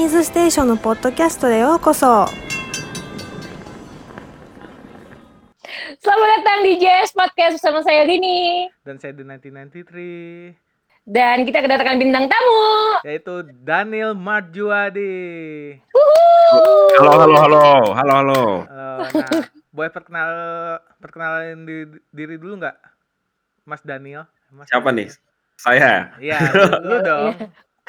ニーズステーションのポッドキャストへようこそ Selamat datang di JS Podcast bersama saya Rini. Dan saya The 1993 Dan kita kedatangan bintang tamu. yaitu Daniel Marjuadi. Halo, halo, halo, halo, halo. Halo, nah, boleh perkenal perkenalin di, diri dulu nggak, Mas Daniel? Mas Siapa Daniel. nih? Saya. Iya, lu, lu dong.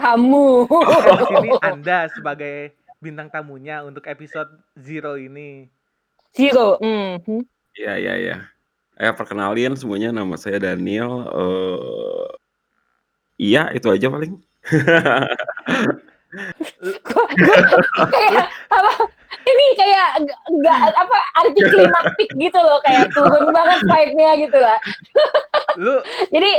Kamu. Di sini Anda sebagai bintang tamunya untuk episode zero ini. Zero. Mhm. Iya, iya, iya. Eh, perkenalin semuanya nama saya Daniel. Eh, iya, itu aja paling. Kok- kok kayak apa? Ini kayak nggak- nggak apa arti klimaktik gitu loh kayak turun banget vibe-nya gitu lah. Lu Jadi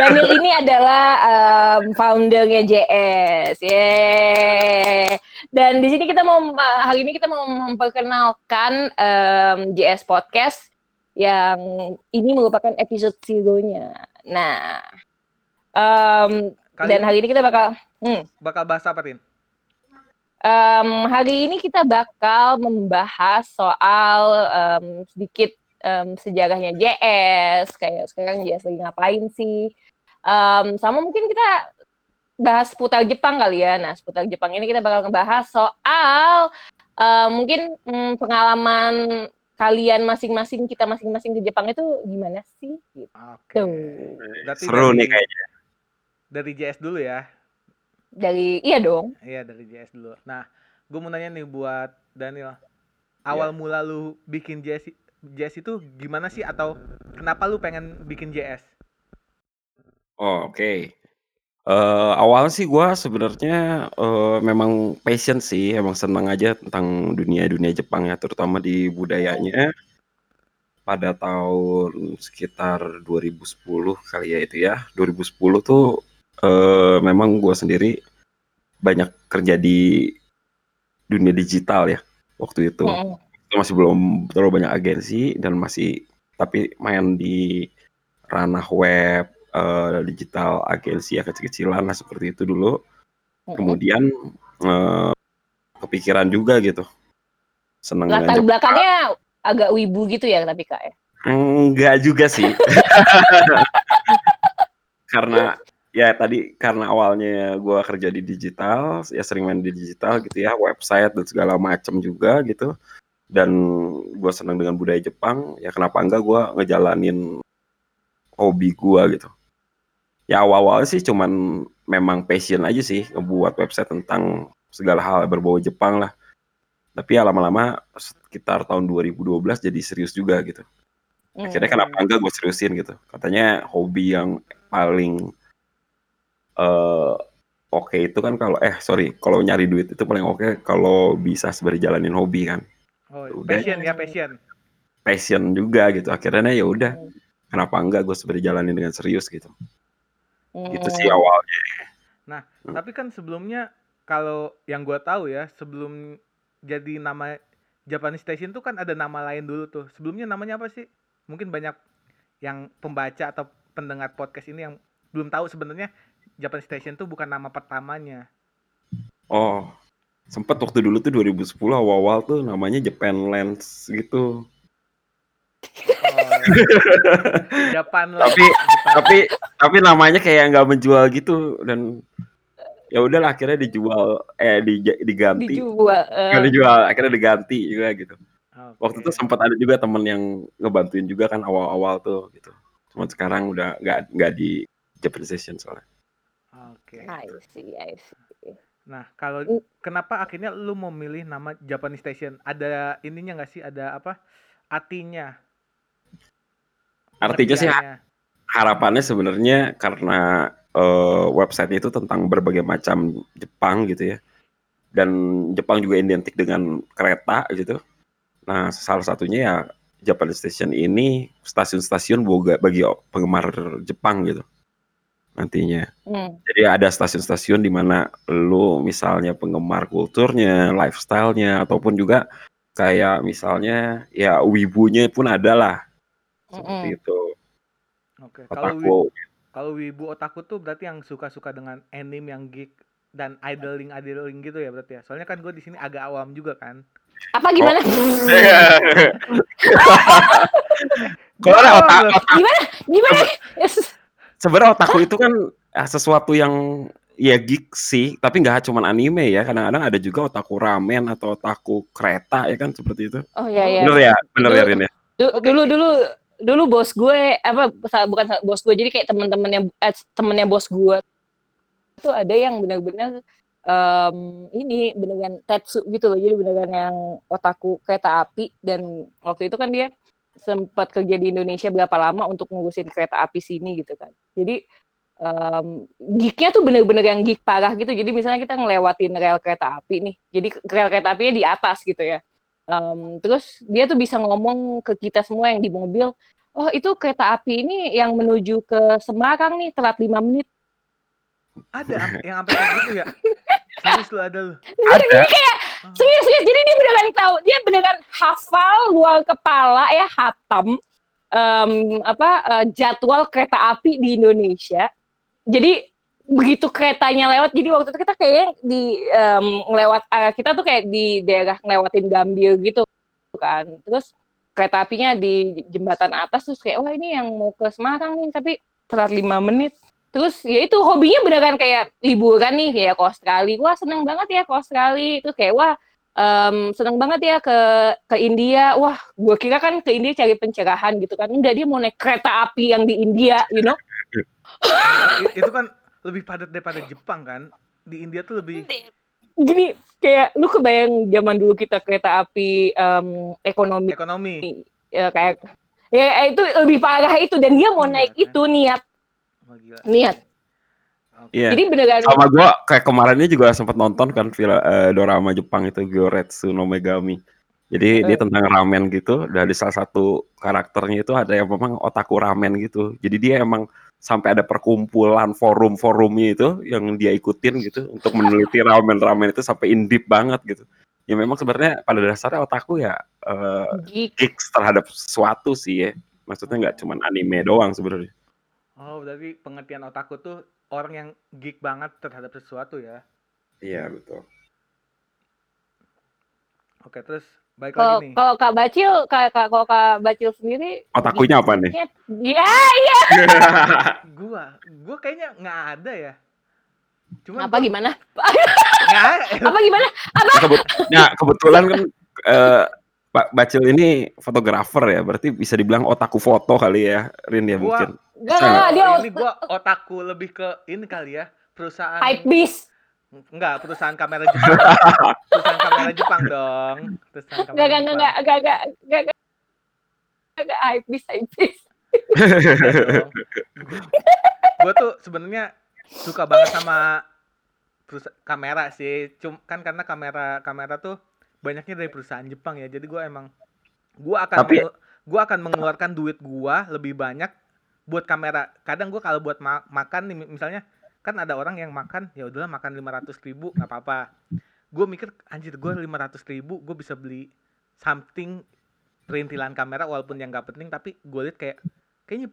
Daniel ini adalah um, foundernya JS. Yeay. Dan di sini kita mau hari ini kita mau memperkenalkan um, JS Podcast yang ini merupakan episode zero-nya. Nah, um, kali dan hari ini kita bakal hmm, bakal bahas apa, Tin? Um, hari ini kita bakal membahas soal um, sedikit um, sejarahnya JS, kayak sekarang JS lagi ngapain sih. Um, sama mungkin kita bahas seputar Jepang kali ya. Nah, seputar Jepang ini kita bakal ngebahas soal um, mungkin mm, pengalaman kalian masing-masing, kita masing-masing di Jepang itu gimana sih? Gitu. Oke. Berarti Seru dari, nih kayaknya. Dari JS dulu ya. Dari, iya dong. Iya, dari JS dulu. Nah, gue mau nanya nih buat Daniel. Awal mula lu bikin JS JS itu gimana sih atau kenapa lu pengen bikin JS? Oh, oke. Eh, awalnya sih gua sebenarnya eh, memang passion sih, emang senang aja tentang dunia-dunia Jepang ya, terutama di budayanya. Pada tahun sekitar 2010 kali ya itu ya. 2010 tuh eh, memang gua sendiri banyak kerja di dunia digital ya waktu itu. Itu masih belum terlalu banyak agensi dan masih tapi main di ranah web eh, digital agensi ya kecil-kecilan lah seperti itu dulu. Kemudian eh, kepikiran juga gitu. Seneng Latar belakangnya agak wibu gitu ya tapi kak ya. enggak juga sih. Karena ya tadi karena awalnya gua kerja di digital ya sering main di digital gitu ya website dan segala macam juga gitu. Dan gua senang dengan budaya Jepang ya kenapa enggak gua ngejalanin hobi gua gitu. Ya awal-awal sih cuman memang passion aja sih ngebuat website tentang segala hal berbau Jepang lah. Tapi ya lama-lama sekitar tahun 2012 jadi serius juga gitu. Akhirnya Hmm. kenapa enggak gue seriusin gitu. Katanya hobi yang paling eh oke itu kan kalau eh sorry kalau nyari duit itu paling oke kalau bisa sembari jalanin hobi kan Oh, Udah. passion ya, passion. passion juga gitu akhirnya ya udah kenapa enggak gue sembari jalanin dengan serius gitu gitu sih Hmm. awalnya Hmm. Tapi kan sebelumnya kalau yang gua tahu ya, sebelum jadi nama Japanese Station tuh kan ada nama lain dulu tuh. Sebelumnya namanya apa sih? Mungkin banyak yang pembaca atau pendengar podcast ini yang belum tahu sebenarnya Japanese Station tuh bukan nama pertamanya. oh sempet waktu dulu tuh 2010 awal-awal tuh namanya Japan Lens gitu Oh, Japan lah. Tapi- Japan. tapi tapi namanya kayak nggak menjual gitu dan ya udahlah akhirnya dijual eh di, diganti dijual. Nggak dijual akhirnya diganti juga gitu Oke. waktu itu sempat ada juga temen yang ngebantuin juga kan awal-awal tuh gitu cuman sekarang udah nggak nggak di Japan Station soalnya Oke. I see, I see. Nah, kalau Mm. kenapa akhirnya lu mau milih nama Japanese Station? Ada ininya nggak sih? Ada apa? Artinya? artinya sih harapannya sebenarnya karena eh, website itu tentang berbagai macam Jepang gitu ya dan Jepang juga identik dengan kereta gitu nah salah satunya ya Japan Station ini stasiun-stasiun bagi penggemar Jepang gitu nantinya Hmm. jadi ada stasiun-stasiun di mana lu misalnya penggemar kulturnya lifestyle-nya ataupun juga kayak misalnya ya wibunya pun ada lah seperti Mm-mm. itu Oke. Kalau wi- otaku kalau wibu otaku tuh berarti yang suka-suka dengan anime yang geek dan idling idling gitu ya berarti ya. Soalnya kan gue di sini agak awam juga kan. Apa gimana? Iya. Kalau otak, otak gimana? Gimana? Yes. Sebenarnya otaku itu kan ah, sesuatu yang ya geek sih, tapi nggak cuma anime ya. Kadang-kadang ada juga otaku ramen atau otaku kereta ya kan seperti itu. Oh iya iya. Bener ya, bener ya Rin ya. Du- Dulu dulu dulu bos gue apa bukan bos gue jadi kayak teman-temannya eh, temennya bos gue itu ada yang benar-benar em, ini beneran tetsu gitu loh jadi beneran yang otaku kereta api dan waktu itu kan dia sempat kerja di Indonesia berapa lama untuk ngurusin kereta api sini gitu kan jadi em, geeknya tuh bener-bener yang geek parah gitu jadi misalnya kita ngelewatin rel kereta api nih jadi rel kereta apinya di atas gitu ya Em, terus dia tuh bisa ngomong ke kita semua yang di mobil, oh itu kereta api ini yang menuju ke Semarang nih telat lima menit. Ada yang sampai kayak gitu ya. Serius lu ada lu. Ada. Oh. Serius, serius. Jadi dia beneran tahu, dia beneran hafal luar kepala ya hatam em, apa eh, jadwal kereta api di Indonesia. Jadi begitu keretanya lewat, jadi waktu itu kita kayak di em, ngelewat eh, kita tuh kayak di daerah ngelewatin Gambir gitu kan. Terus kereta apinya di jembatan atas terus kayak wah ini yang mau ke Semarang nih tapi telat lima menit. Terus ya itu hobinya beneran kayak liburan nih kayak ke Australia. Wah seneng banget ya ke Australia. Itu kayak wah em, seneng banget ya ke ke India. Wah gue kira kan ke India cari pencerahan gitu kan. Enggak dia mau naik kereta api yang di India, you know. Itu kan lebih padat daripada Jepang kan. Di India tuh lebih Gini kayak lu kebayang zaman dulu kita kereta api em, ekonomi ekonomi. ya, kayak ya itu lebih parah itu dan dia mau Iya, naik kan? itu niat Gila. niat. Iya. Jadi beneran Sama gua kayak kemarinnya juga sempat nonton kan film eh, dorama Jepang itu Gyoretsu no Megami. Jadi dia tentang ramen gitu. Dari salah satu karakternya itu ada yang memang otaku ramen gitu. Jadi dia emang sampai ada perkumpulan forum-forumnya itu yang dia ikutin gitu untuk meneliti ramen-ramen itu sampai in deep banget gitu. Ya memang sebenarnya pada dasarnya otaku ya eh, geek. geeks terhadap sesuatu sih ya. Maksudnya nggak cuma anime doang sebenarnya. Oh, berarti pengertian otaku tuh orang yang geek banget terhadap sesuatu ya. Iya betul. Oke, terus balik Kalau lagi nih. kalau Kak Bacil, Kak, Kak- kalau Kak Bacil sendiri Otakunya apa nih? Ya, iya. Gua, gua kayaknya nggak ada ya. Cuma Apa gimana? nggak. Apa gimana? Kebet- nah, kebetulan kan eh, Pak Bacil ini fotografer ya, berarti bisa dibilang otaku foto kali ya, Rin ya Gua- mungkin. Enggak, Sangat. enggak, dia ini gua otaku lebih ke ini kali ya. Perusahaan hype beast. Enggak, perusahaan kamera Jepang. perusahaan kamera Jepang dong. Perusahaan kamera Enggak, enggak, enggak, Jepang. enggak, enggak, enggak, enggak, enggak, enggak, hype beast, hype beast. gue tuh sebenarnya suka banget sama perusa- kamera sih cum kan karena kamera kamera tuh banyaknya dari perusahaan Jepang ya jadi gue emang gue akan Tapi- gua akan mengeluarkan duit gua lebih banyak buat kamera kadang gue kalau buat ma- makan nih mi- misalnya kan ada orang yang makan ya udahlah makan 500 ribu nggak apa-apa gue mikir anjir gue 500 ribu gue bisa beli something perintilan kamera walaupun yang nggak penting tapi gue liat kayak kayaknya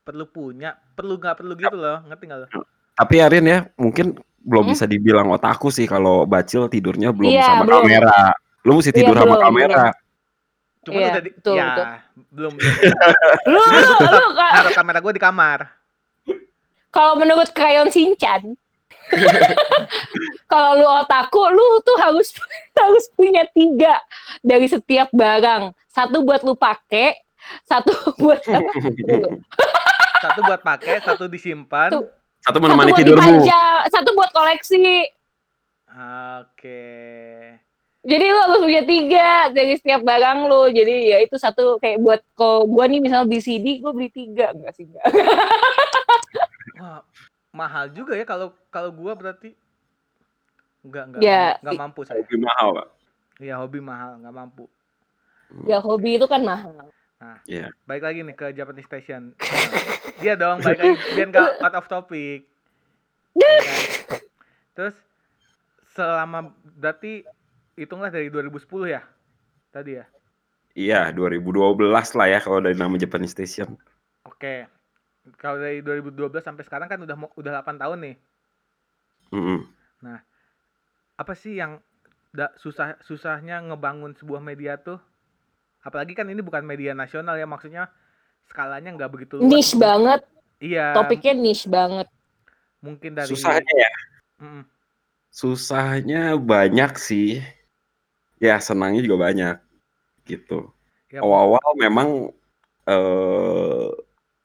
perlu punya perlu nggak perlu gitu loh ngerti nggak lo Tapi ya Rin ya, mungkin belum Hmm? bisa dibilang otaku sih kalau Bacil tidurnya belum Iya, sama belum. kamera. Lu mesti Iya, tidur sama belum, kamera. Cuma Iya, udah di, betul, ya betul. belum belum Lu, lu, naruh kamera gue di kamar kalau menurut Krayon Shinchan, kalau lu otaku, lu tuh harus harus punya tiga dari setiap barang. Satu buat lu pakai, satu buat apa? satu buat pakai satu disimpan Tuh. Satu satu menemani buat tidurmu. satu buat koleksi. oke Jadi lu harus punya tiga dari setiap barang lu. Jadi ya itu satu kayak buat kalau gua nih misalnya beli CD, gua beli tiga enggak sih enggak. wah mahal juga ya kalau kalau gue berarti nggak nggak Ya, nggak i- mampu saya Lebih mahal, Pak. Iya hobi mahal nggak mampu ya hobi itu kan mahal. Baik lagi nih ke Japanese Station. Dia dong, baik lagi biar nggak out of topic. Ya kan? Terus selama berarti hitunglah dari 2010 ya? Tadi ya. Iya, 2012 lah ya kalau dari nama Japanese Station. Oke. Kalau dari 2012 sampai sekarang kan udah udah 8 tahun nih. Mm-mm. Nah, apa sih yang da- susah susahnya ngebangun sebuah media tuh? Apalagi kan ini bukan media nasional ya, maksudnya skalanya nggak begitu luas. Niche banget, Iya, topiknya niche banget. mungkin dari Susahnya ya, Mm-mm. susahnya banyak sih. Ya senangnya juga banyak gitu. Ya, Awal-awal memang eh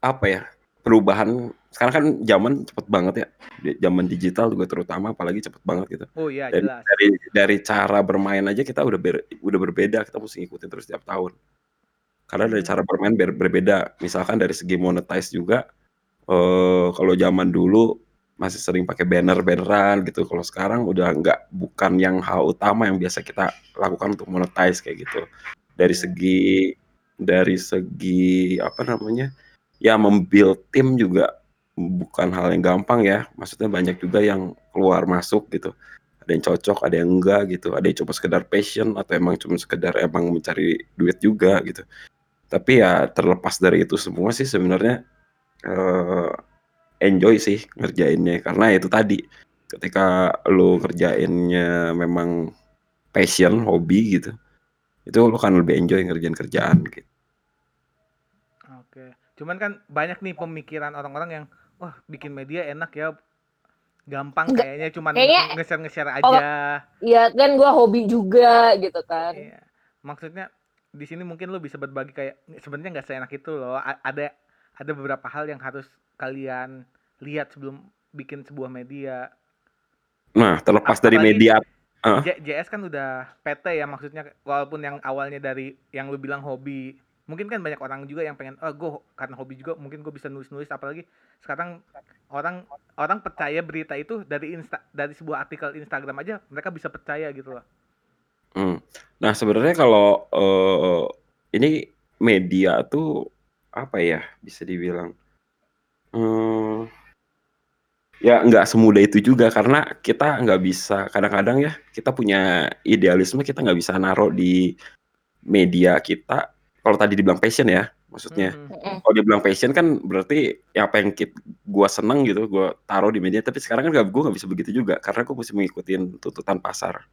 apa ya perubahan sekarang kan zaman cepet banget ya Di- zaman digital juga terutama apalagi cepet banget gitu Oh iya dari jelas. dari dari cara bermain aja kita udah ber- udah berbeda kita mesti ngikutin terus tiap tahun karena dari Hmm. cara bermain ber- berbeda misalkan dari segi monetize juga eh kalau zaman dulu masih sering pakai banner-banneran gitu. Kalau sekarang udah nggak bukan yang hal utama yang biasa kita lakukan untuk monetize kayak gitu. Dari Hmm. segi dari segi apa namanya ya membuild tim juga bukan hal yang gampang ya. Maksudnya banyak juga yang keluar masuk gitu. Ada yang cocok ada yang enggak gitu. Ada yang cuma sekedar passion atau emang cuma sekedar emang mencari duit juga gitu. Tapi ya terlepas dari itu semua sih sebenarnya eh, enjoy sih ngerjainnya karena itu tadi ketika lo ngerjainnya memang passion hobi gitu itu lo kan lebih enjoy ngerjain kerjaan gitu Oke. Cuman kan banyak nih pemikiran orang-orang yang wah bikin media enak ya. Gampang Enggak. kayaknya cuman Kayaknya- nge-share-nge-share Oh. aja. Iya kan gue hobi juga gitu kan. Iya. Maksudnya di sini mungkin lu bisa berbagi kayak sebenarnya nggak seenak itu loh. A- ada ada beberapa hal yang harus kalian lihat sebelum bikin sebuah media. nah terlepas dari media? J- JS kan udah PT ya maksudnya walaupun yang awalnya dari yang lu bilang hobi mungkin kan banyak orang juga yang pengen oh gue karena hobi juga mungkin gue bisa nulis nulis apalagi sekarang orang orang percaya berita itu dari insta dari sebuah artikel Instagram aja mereka bisa percaya gitu loh Hmm. Nah, sebenarnya kalau eh, ini media tuh apa ya bisa dibilang hmm, ya nggak semudah itu juga karena kita nggak bisa kadang-kadang ya kita punya idealisme kita nggak bisa naruh di media kita kalau tadi dibilang passion ya maksudnya Mhm. Mm-mm. kalau dibilang passion kan berarti ya apa yang kit, gua seneng gitu gua taruh di media tapi sekarang kan gak, gua nggak bisa begitu juga karena gua mesti mengikuti tuntutan pasar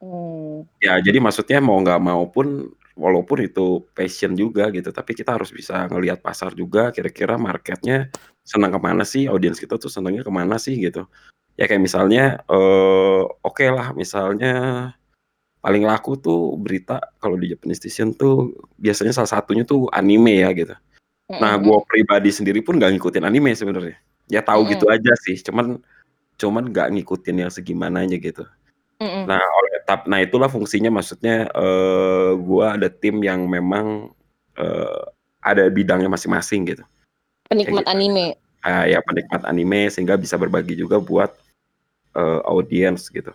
Hmm. Ya, jadi maksudnya mau nggak mau pun, walaupun itu passion juga gitu, tapi kita harus bisa ngelihat pasar juga, kira-kira marketnya senang ke mana sih, audiens kita tuh senangnya ke mana sih gitu. Ya kayak misalnya, eh oke lah, misalnya paling laku tuh berita kalau di Japanese Station tuh biasanya salah satunya tuh anime ya gitu. Nah, gue pribadi sendiri pun nggak ngikutin anime sebenarnya. Ya tahu gitu aja sih, cuman cuman nggak ngikutin yang segimananya gitu. Nah, oleh tap nah itulah fungsinya maksudnya eh gua ada tim yang memang eh ada bidangnya masing-masing gitu. Penikmat gitu. anime. Ah, ya penikmat anime sehingga bisa berbagi juga buat eh, audiens gitu.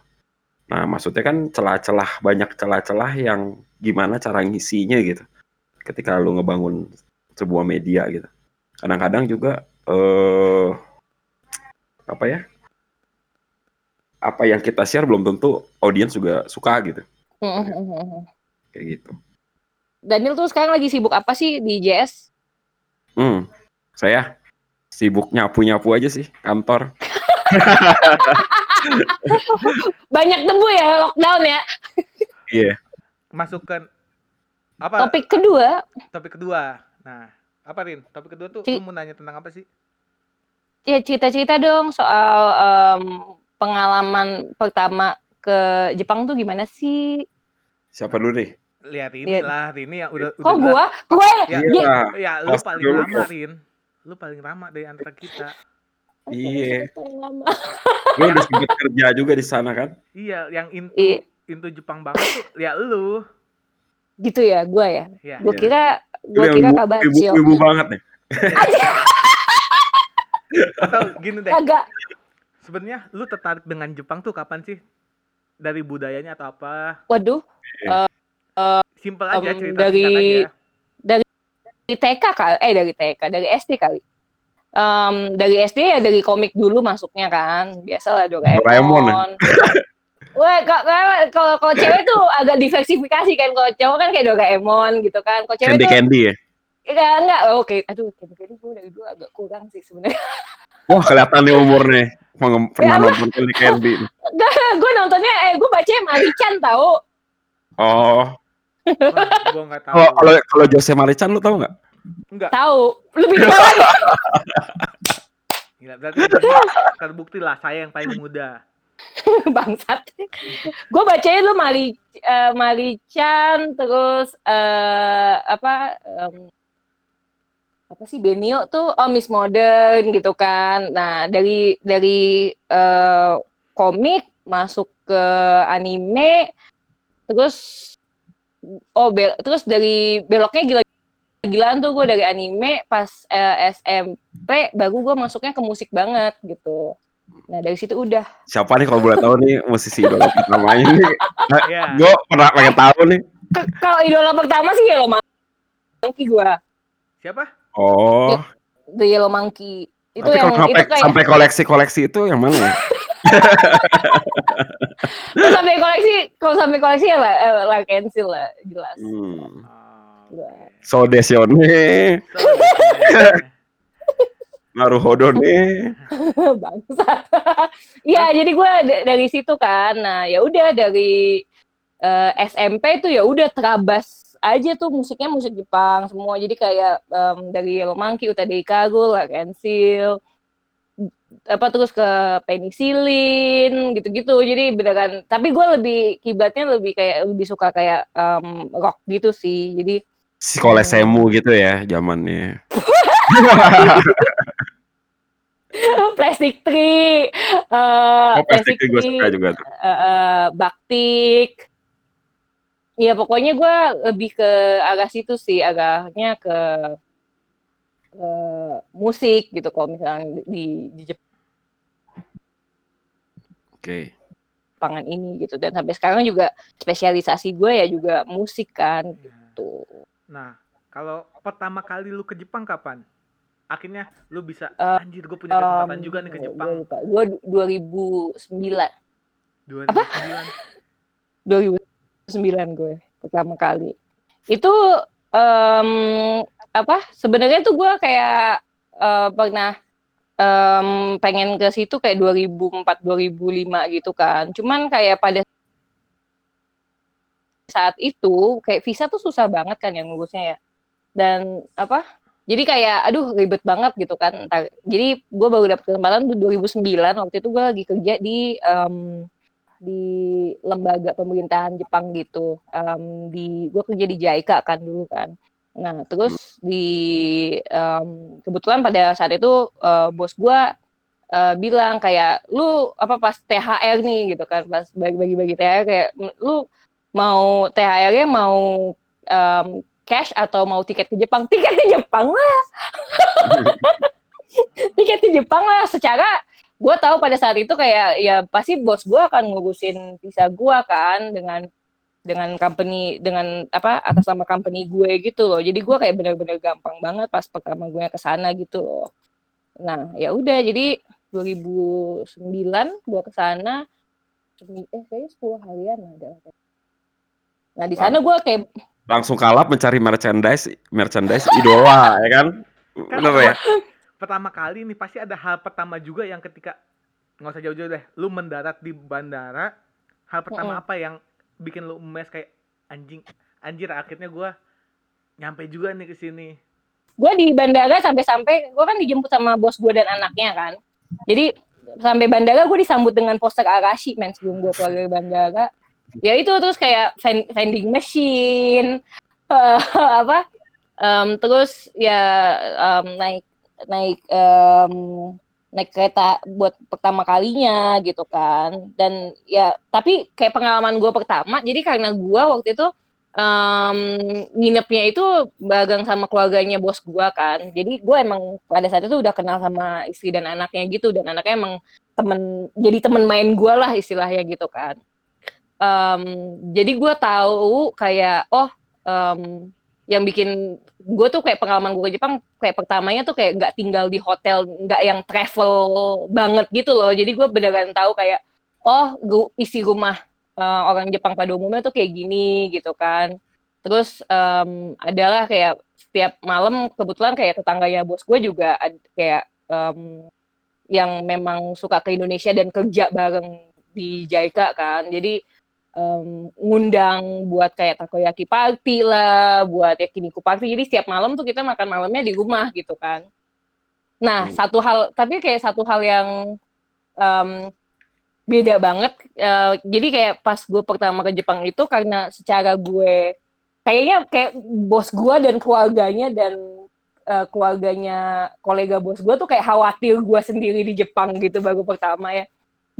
Nah, maksudnya kan celah-celah banyak celah-celah yang gimana cara ngisinya gitu. Ketika lu ngebangun sebuah media gitu. Kadang-kadang juga eh apa ya? Apa yang kita share belum tentu audiens juga suka gitu. Mm-mm. Kayak gitu. Daniel tuh sekarang lagi sibuk apa sih di JS? Hmm, saya sibuk nyapu-nyapu aja sih kantor. Banyak debu ya lockdown ya. Iya. masukkan apa Topik kedua, topik kedua nah apa Rin topik kedua tuh lu mau nanya tentang apa sih ya cerita-cerita dong soal em, pengalaman pertama ke Jepang tuh gimana sih? Siapa dulu nih? lihat ini Lihat. lah Rini yang udah Kok udah gua? Gue ya, Iya. ya lu paling dulu lama. Rin lu paling lama dari antara kita Iya. Lu udah sempet kerja juga di sana kan? iya yang into Iya, into Jepang banget tuh ya lu gitu ya, gue ya. ya Gue Iya. kira, yang kira ibu, kabar ibu, ibu banget nih. atau gini deh Agak. Sebenarnya lu tertarik dengan Jepang tuh kapan sih dari budayanya atau apa Waduh, simpel aja Em, cerita dari- aja dari TK kali, eh dari TK, dari SD kali. Em, dari SD ya dari komik dulu masuknya kan, biasalah Doraemon. Doraemon, ya? Wah, kok- kalau kalau cewek tuh agak diversifikasi kan, kalau cowok kan kayak Doraemon gitu kan, kalau cewek Candy tuh Candy ya? enggak enggak, oke, aduh, Candy Candy gue dari dulu agak kurang sih sebenarnya. Wah kelihatan nih umurnya. Pengem- pernah nonton Kelly Candy. gue nontonnya eh gue bacanya Marichan tau Oh, Wah, gua nggak tahu. kalau kalau Jose Marichan lu tahu nggak? Enggak. tahu lebih tua lagi Gila, berarti terbukti lah saya yang paling muda. bangsat gue bacanya lu Mari eh, Marichan terus eh apa em, apa sih Benio tuh oh Miss Modern gitu kan nah dari dari eh, komik masuk ke anime terus oh bel- terus dari beloknya gila gilaan tuh gue dari anime pas eh, SMP baru gue masuknya ke musik banget gitu nah dari situ udah Siapa nih kalau boleh tahu nih musisi idola pertamanya nih? Iya. Gue pernah pengen tahu nih. Kalau idola pertama sih Yellow Monkey gua Siapa? Oh, The Yellow Monkey itu tapi yang kalau sampai, itu kayak sampai koleksi-koleksi itu yang mana? ya? kalau sampai koleksi kalau sampai koleksi ya lah eh, lah cancel lah jelas Hmm. So Desione. Naruhodo nih. bangsa iya jadi gua d- dari situ kan nah ya udah dari eh, SMP tuh ya udah terabas aja tuh musiknya musik Jepang semua jadi kayak em, dari Yellow Monkey Uta Deikago lah cancel apa terus ke penisilin gitu-gitu jadi beneran tapi gue lebih kiblatnya lebih kayak lebih suka kayak em, rock gitu sih jadi Sekolah semu gitu ya zamannya. plastic tree eh Oh, plastik gue suka juga tuh. eh, eh, baktik ya pokoknya gue lebih ke arah situ sih arahnya ke ke musik gitu kalau misalnya di, di Oke. Jepangan ini gitu dan sampai sekarang juga spesialisasi gue ya juga musik kan gitu Nah, kalau pertama kali lu ke Jepang kapan? Akhirnya lu bisa Eh, anjir gue punya kesempatan Em, juga nih ke gue Jepang. Gue 2009 2009. 2009 gue pertama kali. Itu em, apa? Sebenarnya tuh gue kayak eh, pernah em, pengen ke situ kayak 2004 2005 gitu kan. Cuman kayak pada saat itu kayak visa tuh susah banget kan yang ngurusnya ya. Dan apa? Jadi kayak aduh ribet banget gitu kan. Jadi gue baru dapet kesempatan tuh 2009 waktu itu gue lagi kerja di em, di lembaga pemerintahan Jepang gitu. Em, di gue kerja di JICA kan dulu kan. Nah terus di em, kebetulan pada saat itu eh, bos gue eh, bilang kayak lu apa pas THR nih gitu kan pas bagi-bagi THR kayak lu mau THR-nya mau em, cash atau mau tiket ke Jepang tiket ke Jepang lah tiket ke Jepang lah secara gue tahu pada saat itu kayak ya pasti bos gue akan ngurusin visa gue kan dengan dengan company dengan apa atas nama company gue gitu loh jadi gue kayak bener-bener gampang banget pas pertama gue ke sana gitu loh nah ya udah jadi 2009 gue ke sana eh kayaknya 10 harian ada nah di sana gue kayak Langsung kalap mencari merchandise, merchandise idola ya kan? Kan Bener ya? pertama kali nih pasti ada hal pertama juga yang ketika nggak usah jauh-jauh deh, lu mendarat di bandara, hal pertama apa yang bikin lu emes kayak anjing, anjir akhirnya gua nyampe juga nih ke sini. gue di bandara sampai-sampai gue kan dijemput sama bos gue dan anaknya kan. Jadi sampai bandara gue disambut dengan poster Arashi men sebelum gue keluar dari bandara. Ya itu terus kayak ven- vending machine eh, apa em, terus ya em, naik naik em, naik kereta buat pertama kalinya gitu kan dan ya tapi kayak pengalaman gue pertama jadi karena gue waktu itu em, nginepnya itu bagang sama keluarganya bos gua kan. Jadi gua emang pada saat itu udah kenal sama istri dan anaknya gitu dan anaknya emang temen jadi temen main gua lah istilahnya gitu kan. Em, jadi gua tahu kayak oh em, yang bikin gue tuh kayak pengalaman gue ke Jepang kayak pertamanya tuh kayak nggak tinggal di hotel nggak yang travel banget gitu loh jadi gue beneran tahu kayak oh gu- isi rumah eh, orang Jepang pada umumnya tuh kayak gini gitu kan. Terus em, adalah kayak setiap malam kebetulan kayak tetangganya bos gue juga ad- kayak em, yang memang suka ke Indonesia dan kerja bareng di JICA kan. Jadi um, ngundang buat kayak takoyaki party lah, buat yakiniku party. Jadi setiap malam tuh kita makan malamnya di rumah gitu kan. Nah, Hmm. satu hal tapi kayak satu hal yang um, beda banget. eh, jadi kayak pas gue pertama ke Jepang itu karena secara gue kayaknya kayak bos gue dan keluarganya dan eh, keluarganya kolega bos gue tuh kayak khawatir gue sendiri di Jepang gitu baru pertama ya.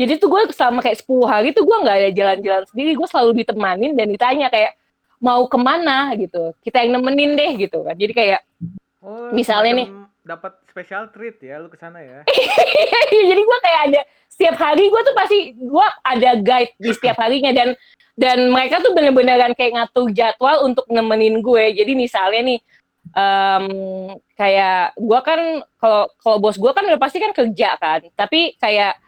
Jadi tuh gue selama kayak 10 hari tuh gue nggak ada jalan-jalan sendiri, gue selalu ditemanin dan ditanya kayak mau ke mana gitu, kita yang nemenin deh gitu kan. Jadi kayak Oh, Misalnya nih. dapat special treat ya lu ke sana ya. jadi gue kayak ada setiap hari gue tuh pasti gue ada guide di setiap harinya dan dan mereka tuh bener-beneran kayak ngatur jadwal untuk nemenin gue jadi misalnya nih em, kayak gue kan kalau kalau bos gue kan udah pasti kan kerja kan tapi kayak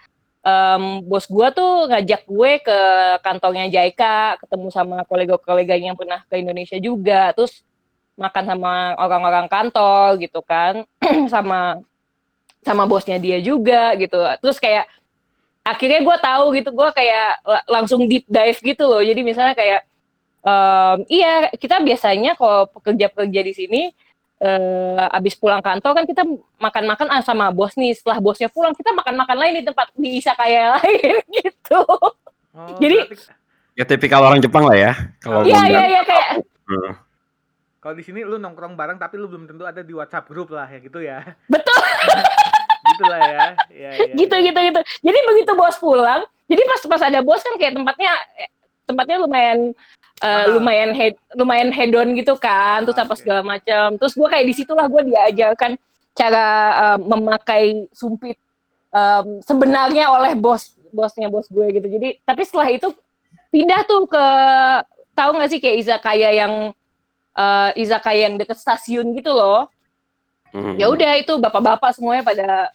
em, bos gue tuh ngajak gue ke kantornya Jaika ketemu sama kolega-koleganya yang pernah ke Indonesia juga. Terus makan sama orang-orang kantor gitu kan sama sama bosnya dia juga gitu. Terus kayak akhirnya gue tahu gitu gue kayak la- langsung deep dive gitu loh. Jadi misalnya kayak em, iya kita biasanya kalau pekerja-pekerja di sini eh, abis pulang kantor kan kita makan-makan ah, sama bos nih setelah bosnya pulang kita makan-makan lain di tempat di kayak lain gitu Oh, Jadi- Ya tipikal orang Jepang lah ya. Kalau iya iya iya kayak Hmm. kalau di sini lu nongkrong bareng tapi lu belum tentu ada di WhatsApp grup lah ya gitu ya. betul gitu lah ya. Iya, iya, gitu gitu gitu jadi begitu bos pulang jadi pas pas ada bos kan kayak tempatnya eh, tempatnya lumayan eh, Mahal. lumayan head lumayan hedon gitu kan terus Ah, apa segala macam. Terus gue kayak di situlah gue diajarkan cara eh, memakai sumpit em, sebenarnya oleh bos bosnya bos gue gitu. Jadi tapi setelah itu pindah tuh ke tahu nggak sih kayak izakaya yang eh, izakaya yang deket stasiun gitu loh. Hmm. ya udah itu bapak-bapak semuanya pada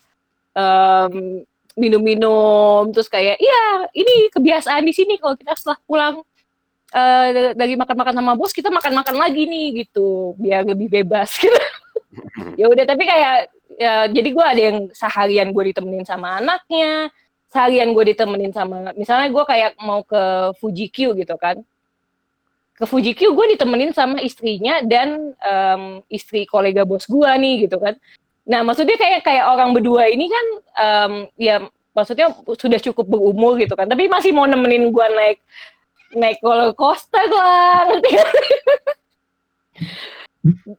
em, minum-minum terus kayak iya ini kebiasaan di sini kalau kita setelah pulang eh, dari makan-makan sama bos kita makan-makan lagi nih gitu. Biar lebih bebas gitu. Ya udah tapi kayak ya, jadi gue ada yang seharian gue ditemenin sama anaknya seharian gue ditemenin sama misalnya gue kayak mau ke Fuji Q gitu kan. Ke Fuji Q gue ditemenin sama istrinya dan em, istri kolega bos gue nih gitu kan. Nah maksudnya kayak kayak orang berdua ini kan em, ya maksudnya sudah cukup berumur gitu kan. Tapi masih mau nemenin gue naik naik roller coaster lah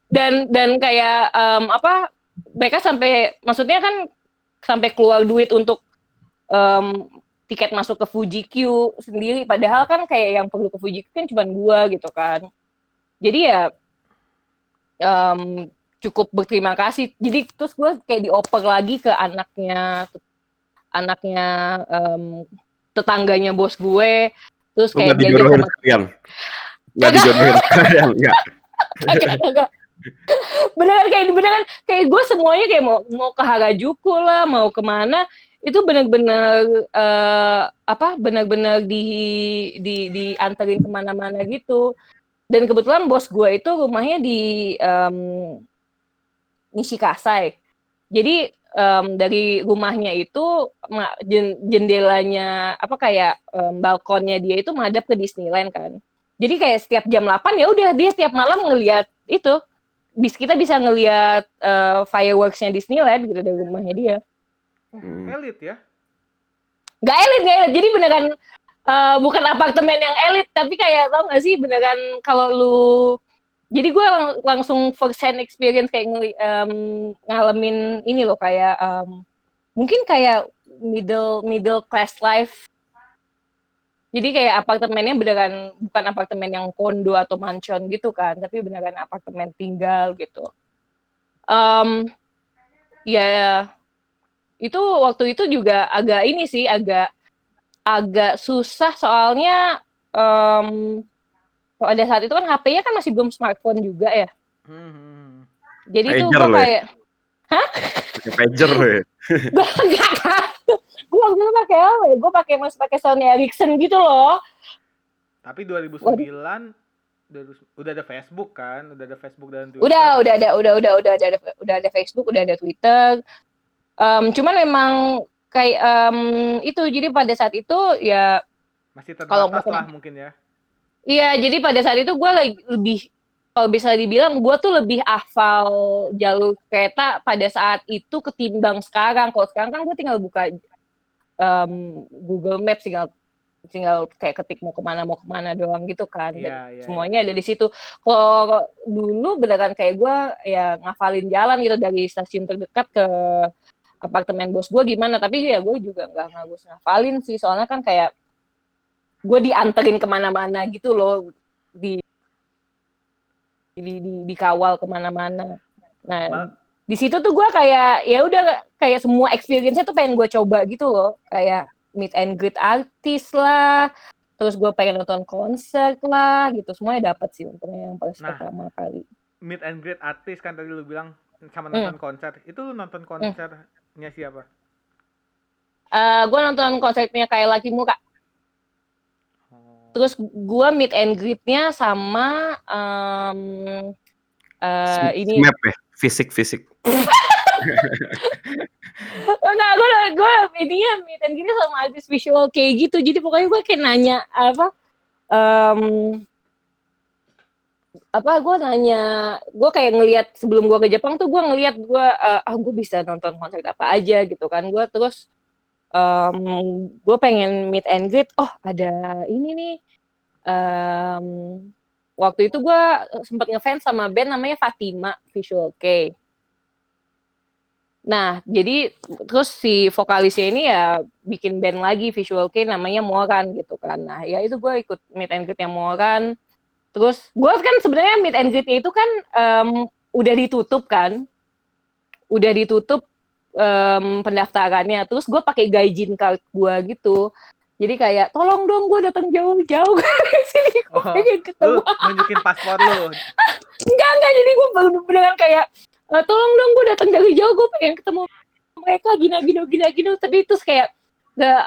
dan dan kayak em, apa mereka sampai maksudnya kan sampai keluar duit untuk em, tiket masuk ke Fuji Q sendiri. Padahal kan kayak yang perlu ke Fuji Q kan cuma gua gitu kan. Jadi ya em, cukup berterima kasih. Jadi terus gue kayak dioper lagi ke anaknya anaknya em, tetangganya bos gue terus kayak nggak dijodohin sekalian. Nggak. Dijodohin sekalian, kagak. beneran kayak beneran kayak gue semuanya kayak mau mau ke Harajuku lah mau ke mana itu bener-bener eh, apa bener-bener di di dianterin ke mana-mana gitu. Dan kebetulan bos gue itu rumahnya di em, Nishikasai. Jadi em, dari rumahnya itu jendelanya apa kayak em, balkonnya dia itu menghadap ke Disneyland kan jadi kayak setiap jam 8 ya udah dia setiap malam ngelihat itu bis kita bisa ngelihat eh, fireworksnya Disneyland gitu dari rumahnya dia Hmm. Elit ya. nggak elit nggak elit jadi beneran eh, bukan apartemen yang elit tapi kayak tau gak sih beneran kalau lu jadi gue lang- langsung first hand experience kayak em, ngalamin ini loh kayak em, mungkin kayak middle middle class life. Jadi kayak apartemennya beneran bukan apartemen yang kondo atau mansion gitu kan tapi beneran apartemen tinggal gitu. Em, ya itu waktu itu juga agak ini sih agak agak susah soalnya em pada saat itu kan HP-nya kan masih belum smartphone juga ya Hmm, jadi tuh Pager gue loh ya? kayak Pakai pager loh ya. gue enggak gue waktu itu pakai apa ya gue pakai masih pakai Sony Ericsson gitu loh Tapi 2009 2000 udah ada Facebook kan, udah ada Facebook dan Twitter. udah udah ada udah udah udah ada udah ada Facebook udah ada Twitter Em, cuman memang kayak em, itu jadi pada saat itu ya Masih Kalau terbatas mau- lah mungkin ya. Iya, jadi pada saat itu gue lagi lebih kalau bisa dibilang gue tuh lebih hafal jalur kereta pada saat itu ketimbang sekarang. Kalau sekarang kan gue tinggal buka em, Google Maps tinggal tinggal kayak ketik mau ke mana mau ke mana doang gitu kan. Dan Iya, iya. semuanya ada di situ. Kalau dulu beneran kayak gue ya ngafalin jalan gitu dari stasiun terdekat ke apartemen bos gue gimana. Tapi ya gue juga nggak ngagus ngafalin sih. Soalnya kan kayak gue dianterin ke mana-mana gitu loh di di, di dikawal ke mana-mana. Nah di situ tuh gue kayak ya udah kayak semua experience-nya tuh pengen gue coba gitu loh kayak meet and greet artis lah terus gue pengen nonton konser lah gitu semuanya dapat sih untungnya yang pas Nah. pertama kali Meet and greet artis kan tadi lu bilang sama Hmm. nonton konser. Itu lu nonton konsernya siapa? Eh gue nonton konsernya kayak Laki Muka. Terus gue meet and greet-nya sama em, eh, ini Map ya, fisik fisik. Enggak, gue gue ininya meet and greet sama artis visual kayak gitu. Jadi pokoknya gue kayak nanya apa em apa gue nanya gue kayak ngelihat sebelum gue ke Jepang tuh gue ngelihat gue eh, ah gue bisa nonton konser apa aja gitu kan gue terus em gue pengen meet and greet oh ada ini nih em waktu itu gue sempat ngefans sama band namanya Fatima Visual K Nah, jadi terus si vokalisnya ini ya bikin band lagi Visual K namanya Moran gitu kan. Nah, ya itu gue ikut meet and greet yang Moran. Terus gue kan sebenarnya meet and greet itu kan em, udah ditutup kan. Udah ditutup em, pendaftarannya. Terus gue pakai gaijin card gue gitu. Jadi kayak tolong dong gue datang jauh-jauh ke sini. Gue Oh, pengen ketemu. Lu nunjukin paspor lu. enggak enggak. Jadi gue beneran kayak "Eh, tolong dong gue datang dari jauh gue pengen ketemu mereka gina gina gina gina tapi terus kayak gak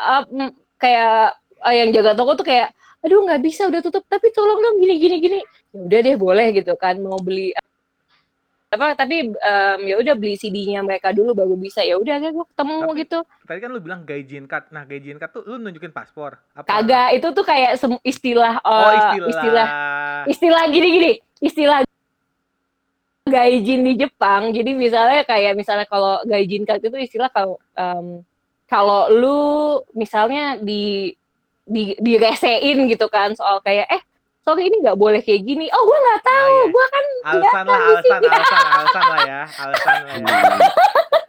kayak ah, yang jaga toko tuh kayak aduh nggak bisa udah tutup. Tapi tolong dong gini gini gini. Ya udah deh boleh gitu kan. Mau beli apa tapi em, ya udah beli CD-nya mereka dulu baru bisa ya udah gue ketemu Tapi- gitu Tadi kan lu bilang gaijin card. Nah, gaijin card tuh lu nunjukin paspor. Apa? kagak itu tuh kayak istilah Oh, eh, istilah. istilah istilah gini gini istilah gaijin di Jepang jadi misalnya kayak misalnya kalau gaijin card itu istilah kalau em, kalau lu misalnya di di diresein gitu kan soal kayak eh sorry ini nggak boleh kayak gini oh gue nggak tahu Ah, iya. gue kan Alasan lah, alasan, alasan, alasan lah ya. Alasan lah ya.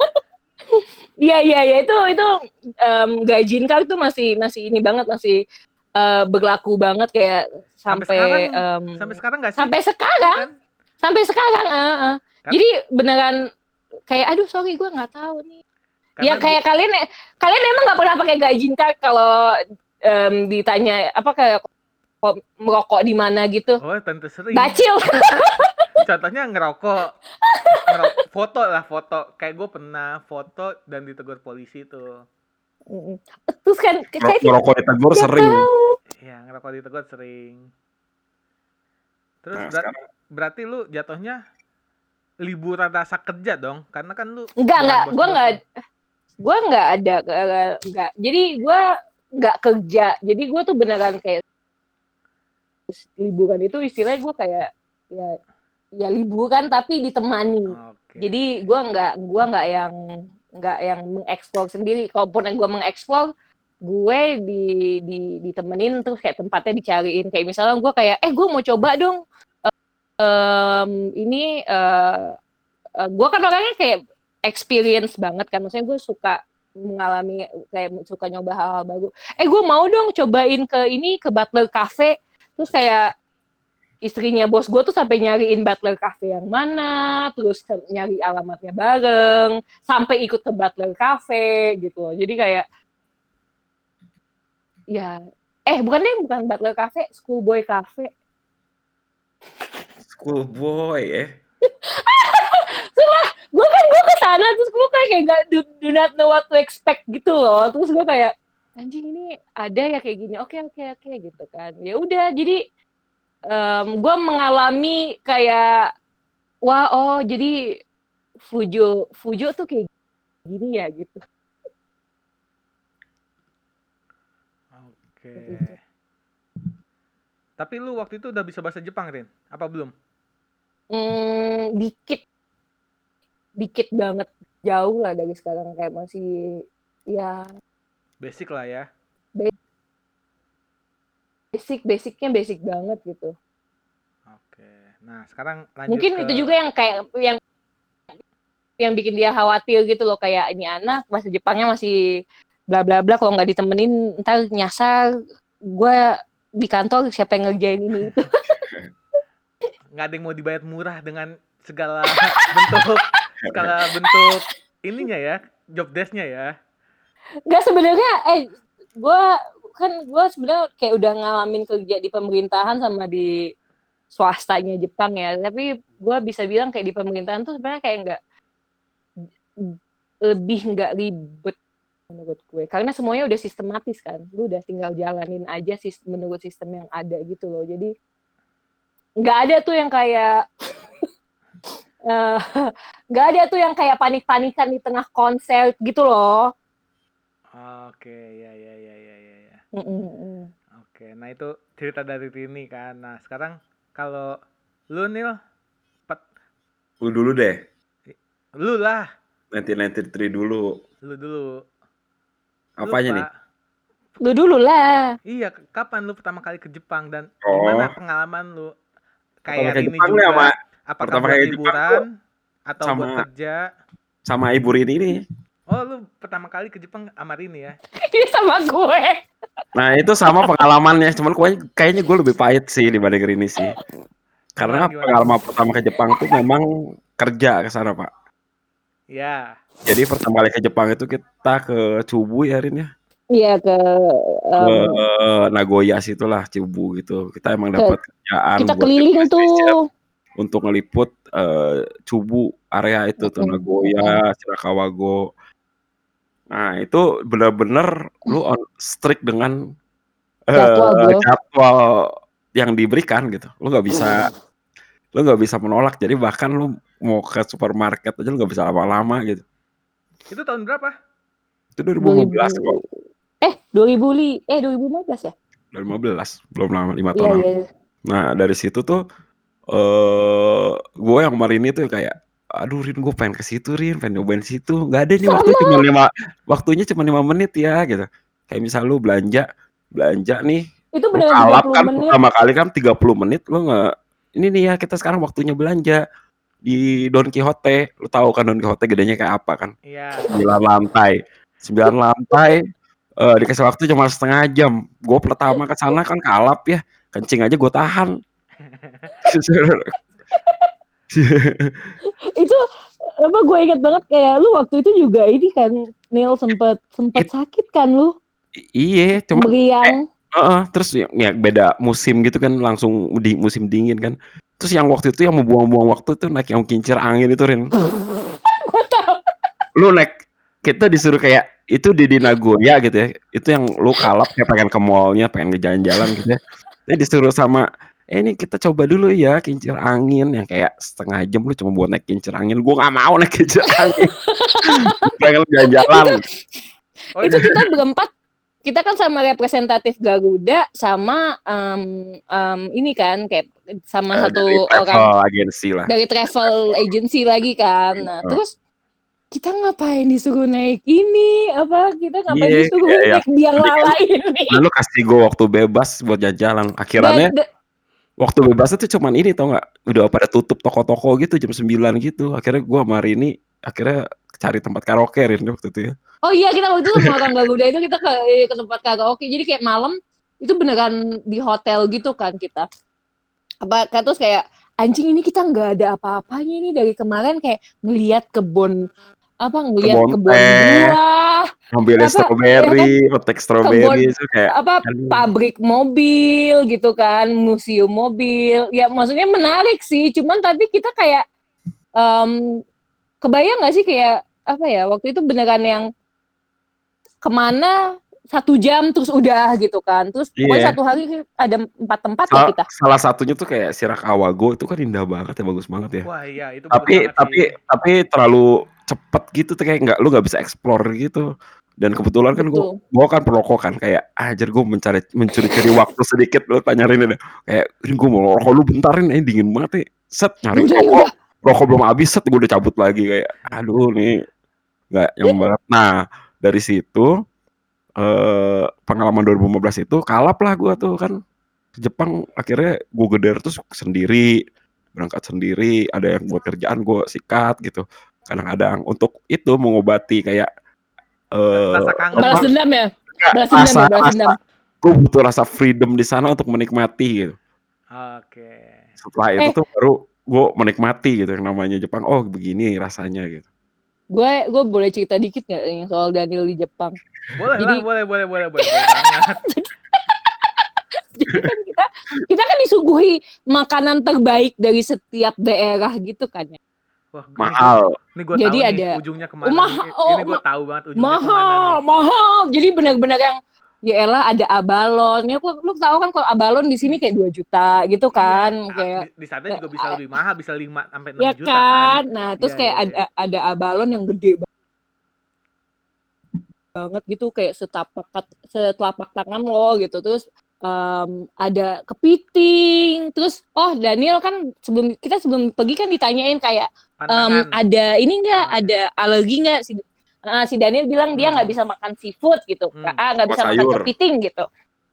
iya iya iya itu itu em, gaijin card tuh masih masih ini banget masih eh, berlaku banget kayak Sampai sampai sekarang- em, Sampai sekarang nggak sih? sampai sekarang Kan? sampai sekarang eh. Kan- jadi beneran kayak aduh sorry gue nggak tahu nih Karena ya kayak kalian kalian emang nggak pernah pakai gaijin card kalau em, ditanya apa kayak kok merokok di mana gitu Oh, tentu sering. bacil Contohnya ngerokok. Ngerok- foto lah, foto. Kayak gue pernah foto dan ditegur polisi tuh. Terus kan sih Ngerokok ditegur sering. Iya, ngerokok ditegur sering. Terus Nah, sekarang berarti lu jatuhnya liburan rasa kerja dong? Karena kan lu Enggak, enggak. Gua enggak gue nggak ada eh, nggak jadi gue nggak kerja jadi gue tuh beneran kayak liburan itu istilahnya gue kayak ya ya liburan tapi ditemani. Oke. jadi gue nggak gua nggak yang nggak yang mengeksplor sendiri. Kalaupun yang gue mengeksplor gue di, di ditemenin terus kayak tempatnya dicariin. Kayak misalnya gue kayak eh gue mau coba dong. Eh, em, ini eh eh, gue kan orangnya kayak experience banget kan. Maksudnya gue suka mengalami kayak suka nyoba hal-hal baru. Eh gue mau dong cobain ke ini ke Butler Cafe terus kayak istrinya bos gue tuh sampai nyariin Butler Cafe yang mana, terus nyari alamatnya bareng, sampai ikut ke Butler Cafe gitu. loh. Jadi kayak ya eh bukan deh bukan Butler Cafe, Schoolboy Cafe. Schoolboy ya. Gue kan gue ke sana terus gue kayak kayak nggak do, do not know what to expect gitu loh. Terus gue kayak anjing ini ada ya kayak gini. Oke oke oke gitu kan. Ya udah jadi gue mengalami kayak wah oh jadi Fujo Fujo tuh kayak gini ya gitu. Oke. Tapi lu waktu itu udah bisa bahasa Jepang, Rin? Apa belum? Hmm, dikit, dikit banget jauh lah dari sekarang kayak masih ya Basic lah ya. basic basicnya basic banget gitu. Oke. Nah, sekarang lanjut Mungkin ke... itu juga yang kayak yang yang bikin dia khawatir gitu loh kayak ini anak bahasa Jepangnya masih bla bla bla kalau nggak ditemenin ntar nyasar gue di kantor siapa yang ngerjain ini itu nggak ada yang mau dibayar murah dengan segala bentuk segala bentuk ininya ya job desknya ya nggak sebenarnya eh gue kan gue sebenarnya kayak udah ngalamin kerja di pemerintahan sama di swastanya Jepang ya. Tapi gue bisa bilang kayak di pemerintahan tuh sebenarnya kayak nggak lebih nggak ribet menurut gue. Karena semuanya udah sistematis kan. Lu udah tinggal jalanin aja sih menurut sistem yang ada gitu loh. Jadi nggak ada tuh yang kayak eh, nggak ada tuh yang kayak panik-panikan di tengah konser gitu loh oke ya ya ya ya ya ya Mm, mm, oke nah itu cerita dari Rini kan nah sekarang kalau lu Nil Lu dulu deh. lu lah 1993 dulu. lu dulu Apanya Lupa. nih? lu dulu lah iya kapan lu pertama kali ke Jepang dan Oh. gimana pengalaman lu kayak ke ini Jepang juga sama apakah pertama buat kali Jepang liburan atau buat sama- kerja sama Ibu Rini nih. Oh lu pertama kali ke Jepang sama Rini ya ini sama gue Nah itu sama pengalamannya, cuman kayaknya, kayaknya gue lebih pahit sih dibanding Rini sih. Karena Gimana, gimana? pengalaman pertama ke Jepang tuh memang kerja ke sana pak. ya Jadi pertama kali ke Jepang itu kita ke Chubu ya Rin ya. iya ke Ke em, Nagoya situlah Chubu gitu. Kita emang Ke- dapat kerjaan kita keliling tuh untuk ngeliput eh, Chubu area itu tuh. Nagoya, Shirakawago. Nah itu benar-benar lu on strict dengan eh, Jadwal, bro. jadwal yang diberikan gitu. Lu nggak bisa lu nggak bisa menolak. Jadi bahkan lu mau ke supermarket aja lu nggak bisa lama-lama gitu. itu tahun berapa Itu 2015 kok. eh 2000 li eh 2015 ya 2015 belum lama lima iya tahun. lalu. iya Nah dari situ tuh eh gue yang kemarin itu kayak aduh Rin gue pengen ke situ Rin pengen nyobain situ. Nggak ada nih waktu cuma lima waktunya cuma lima menit ya gitu. Kayak misal lu belanja belanja nih itu beneran kalap 30 kan menit? pertama kali kan 30 menit lu nggak ini nih ya kita sekarang waktunya belanja di Don Quixote. Lu tahu kan Don Quixote gedenya kayak apa kan? Iya. 9 lantai. 9 lantai eh dikasih waktu cuma setengah jam. Gue pertama ke sana kan kalap ya kencing aja gue tahan itu apa gue inget banget kayak lu waktu itu juga ini kan Neil sempet sempet sakit kan lu? Iya cuma meriang. Heeh, terus ya, ya beda musim gitu kan langsung di musim dingin kan. Terus yang waktu itu yang mau buang-buang waktu tuh naik yang kincir angin itu Rin. Lu naik kita disuruh kayak itu di di Nagoya gitu ya. Itu yang lu kalap kayak pengen ke mallnya pengen ke jalan-jalan gitu ya. Jadi disuruh sama eh ini kita coba dulu ya kincir angin. Yang kayak setengah jam lu cuma buat naik kincir angin. Gua nggak mau naik kincir angin. Pengen jalan-jalan oh itu kita berempat. Kita kan sama representatif Garuda sama em, em, ini kan kayak sama Eh, satu dari orang agency lah. Dari travel agency lagi kan. Nah Oh. terus kita ngapain disuruh naik ini? Apa kita ngapain Iya, disuruh iya, iya. naik biang lala ini? Lalu kasih gue waktu bebas buat jalan-jalan akhirnya waktu bebasnya tuh cuman ini tau nggak? Udah pada tutup toko-toko gitu jam 9 gitu. Akhirnya gua sama Rini akhirnya cari tempat karaoke Rin waktu itu ya. Oh iya kita waktu itu sama orang Garuda itu kita ke, ke tempat karaoke. Jadi kayak malam itu beneran di hotel gitu kan kita. Apa kan terus kayak anjing ini kita nggak ada apa-apanya ini. Dari kemarin kayak ngelihat kebun apa ngelihat Kebun kebun, teh. buah ngambilnya Apa, strawberry petek strawberry itu kayak apa aduh. pabrik mobil gitu kan museum mobil ya maksudnya menarik sih cuman tapi kita kayak em, kebayang nggak sih kayak apa ya waktu itu beneran yang ke mana satu jam terus udah gitu kan terus pokoknya Iya. satu hari ada empat tempat ya Sal- kita salah satunya tuh kayak Shirakawago itu kan indah banget ya bagus banget ya wah iya itu tapi banget tapi sih. tapi terlalu cepet gitu tuh kayak nggak lu nggak bisa explore gitu. Dan kebetulan kan gua Betul. gua kan perokok kan kayak anjir gua mencari mencuri-curi waktu sedikit lu tanya Rin deh. Kayak gua mau rokok lu bentarin ini dingin banget nih. Set nyari Udah, rokok, udah. rokok belum habis set gua udah cabut lagi kayak aduh nih nggak nyaman banget. Nah, dari situ eh pengalaman 2015 itu kalap lah gua tuh kan ke Jepang akhirnya gua geder terus sendiri, berangkat sendiri, ada yang buat kerjaan gua sikat gitu. Kadang-kadang untuk itu mengobati kayak eh Rasa kangen. Balas apa, dendam ya? Balas dendam rasa ya, balas rasa dendam. gue butuh rasa freedom di sana untuk menikmati gitu. Oke. Setelah itu Eh. tuh baru gue menikmati gitu yang namanya Jepang. Oh begini rasanya gitu. Gue gue boleh cerita dikit nggak yang soal Daniel di Jepang? Boleh Jadi- lah, boleh, boleh, boleh, boleh, boleh banget. Jadi kan kita kita kan disuguhi makanan terbaik dari setiap daerah gitu kan ya. Wah, gue- Mahal. Ini gue Jadi tahu ada- nih ujungnya ke mana. Mahal, Ini- oh, ini gue ma- tahu banget ujungnya Mahal, ke mana nih. mahal. Jadi benar-benar yang ya elah ada abalon. Ya lu, lu tahu kan kalau abalon di sini kayak 2 juta gitu kan, Iya, kayak di, di sana juga bisa lebih mahal, bisa 5 sampai 6 ya juta kan. kan. Nah, terus Iya, kayak iya, ada ada abalon yang gede ba- banget gitu kayak setapak setelapak tangan lo gitu. Terus em, ada kepiting. Terus oh Daniel kan sebelum kita sebelum pergi kan ditanyain kayak Em, Pantangan. ada ini enggak ada alergi enggak si Nah, si Daniel bilang dia nggak Hmm. bisa makan seafood gitu, Hmm. nggak ah, nggak bisa makan sayur. kepiting gitu.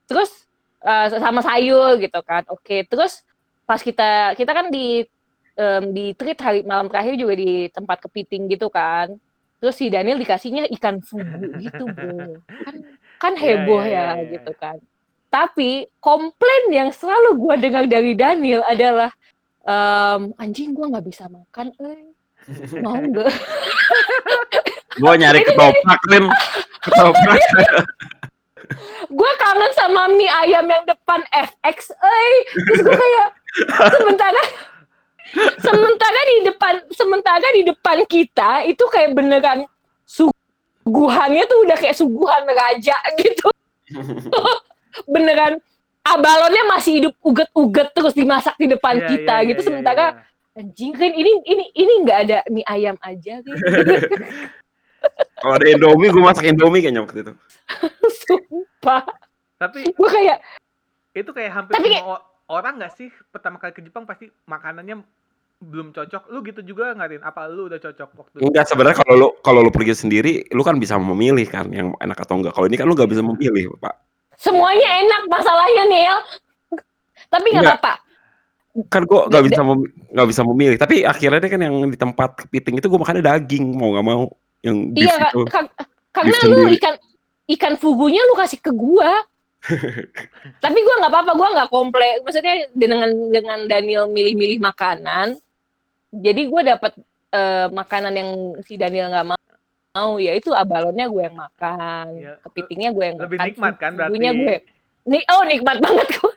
Terus eh, sama sayur gitu kan, oke. Terus pas kita kita kan di em, di treat hari malam terakhir juga di tempat kepiting gitu kan. Terus si Daniel dikasihnya ikan fugu gitu, bro. Kan kan Iya, heboh iya, iya, ya iya. gitu kan. Tapi komplain yang selalu gua dengar dari Daniel adalah em, anjing gua nggak bisa makan, eh. mau nggak? Gue nyari ketoprak Rin. Ketoprak. gue kangen sama mie ayam yang depan FX, eh. Terus gue kayak sementara sementara di depan sementara di depan kita itu kayak beneran suguhannya tuh udah kayak suguhan raja gitu. beneran abalonnya masih hidup uget-uget terus dimasak di depan Iya, kita iya, gitu iya, sementara iya. anjing kan ini ini ini nggak ada mie ayam aja gitu. Kalau ada Indomie gue masak Indomie kayaknya waktu itu. Sumpah. Tapi Gue kayak itu kayak hampir Tapi semua o- orang nggak sih pertama kali ke Jepang pasti makanannya belum cocok. Lu gitu juga nggak Rin? Apa lu udah cocok waktu Enggak sebenarnya kalau lu kalau lu pergi sendiri, lu kan bisa memilih kan yang enak atau enggak. Kalau ini kan lu nggak bisa memilih, Pak. Semuanya enak masalahnya Neil. Tapi nggak apa-apa. Kan gua nggak bisa nggak bisa memilih. Tapi akhirnya deh kan yang di tempat kepiting itu gua makannya daging mau nggak mau yang beef Iya, itu. Kak- karena lu sendiri. ikan ikan fugunya lu kasih ke gua. Tapi gua nggak apa-apa, gua nggak komplain. Maksudnya dengan dengan Daniel milih-milih makanan, jadi gua dapat eh, makanan yang si Daniel nggak mau. Mau ya itu abalonnya gue yang makan, Iya, kepitingnya gue yang lebih makan, nikmat kan berarti? gue. Nih, oh nikmat banget gua.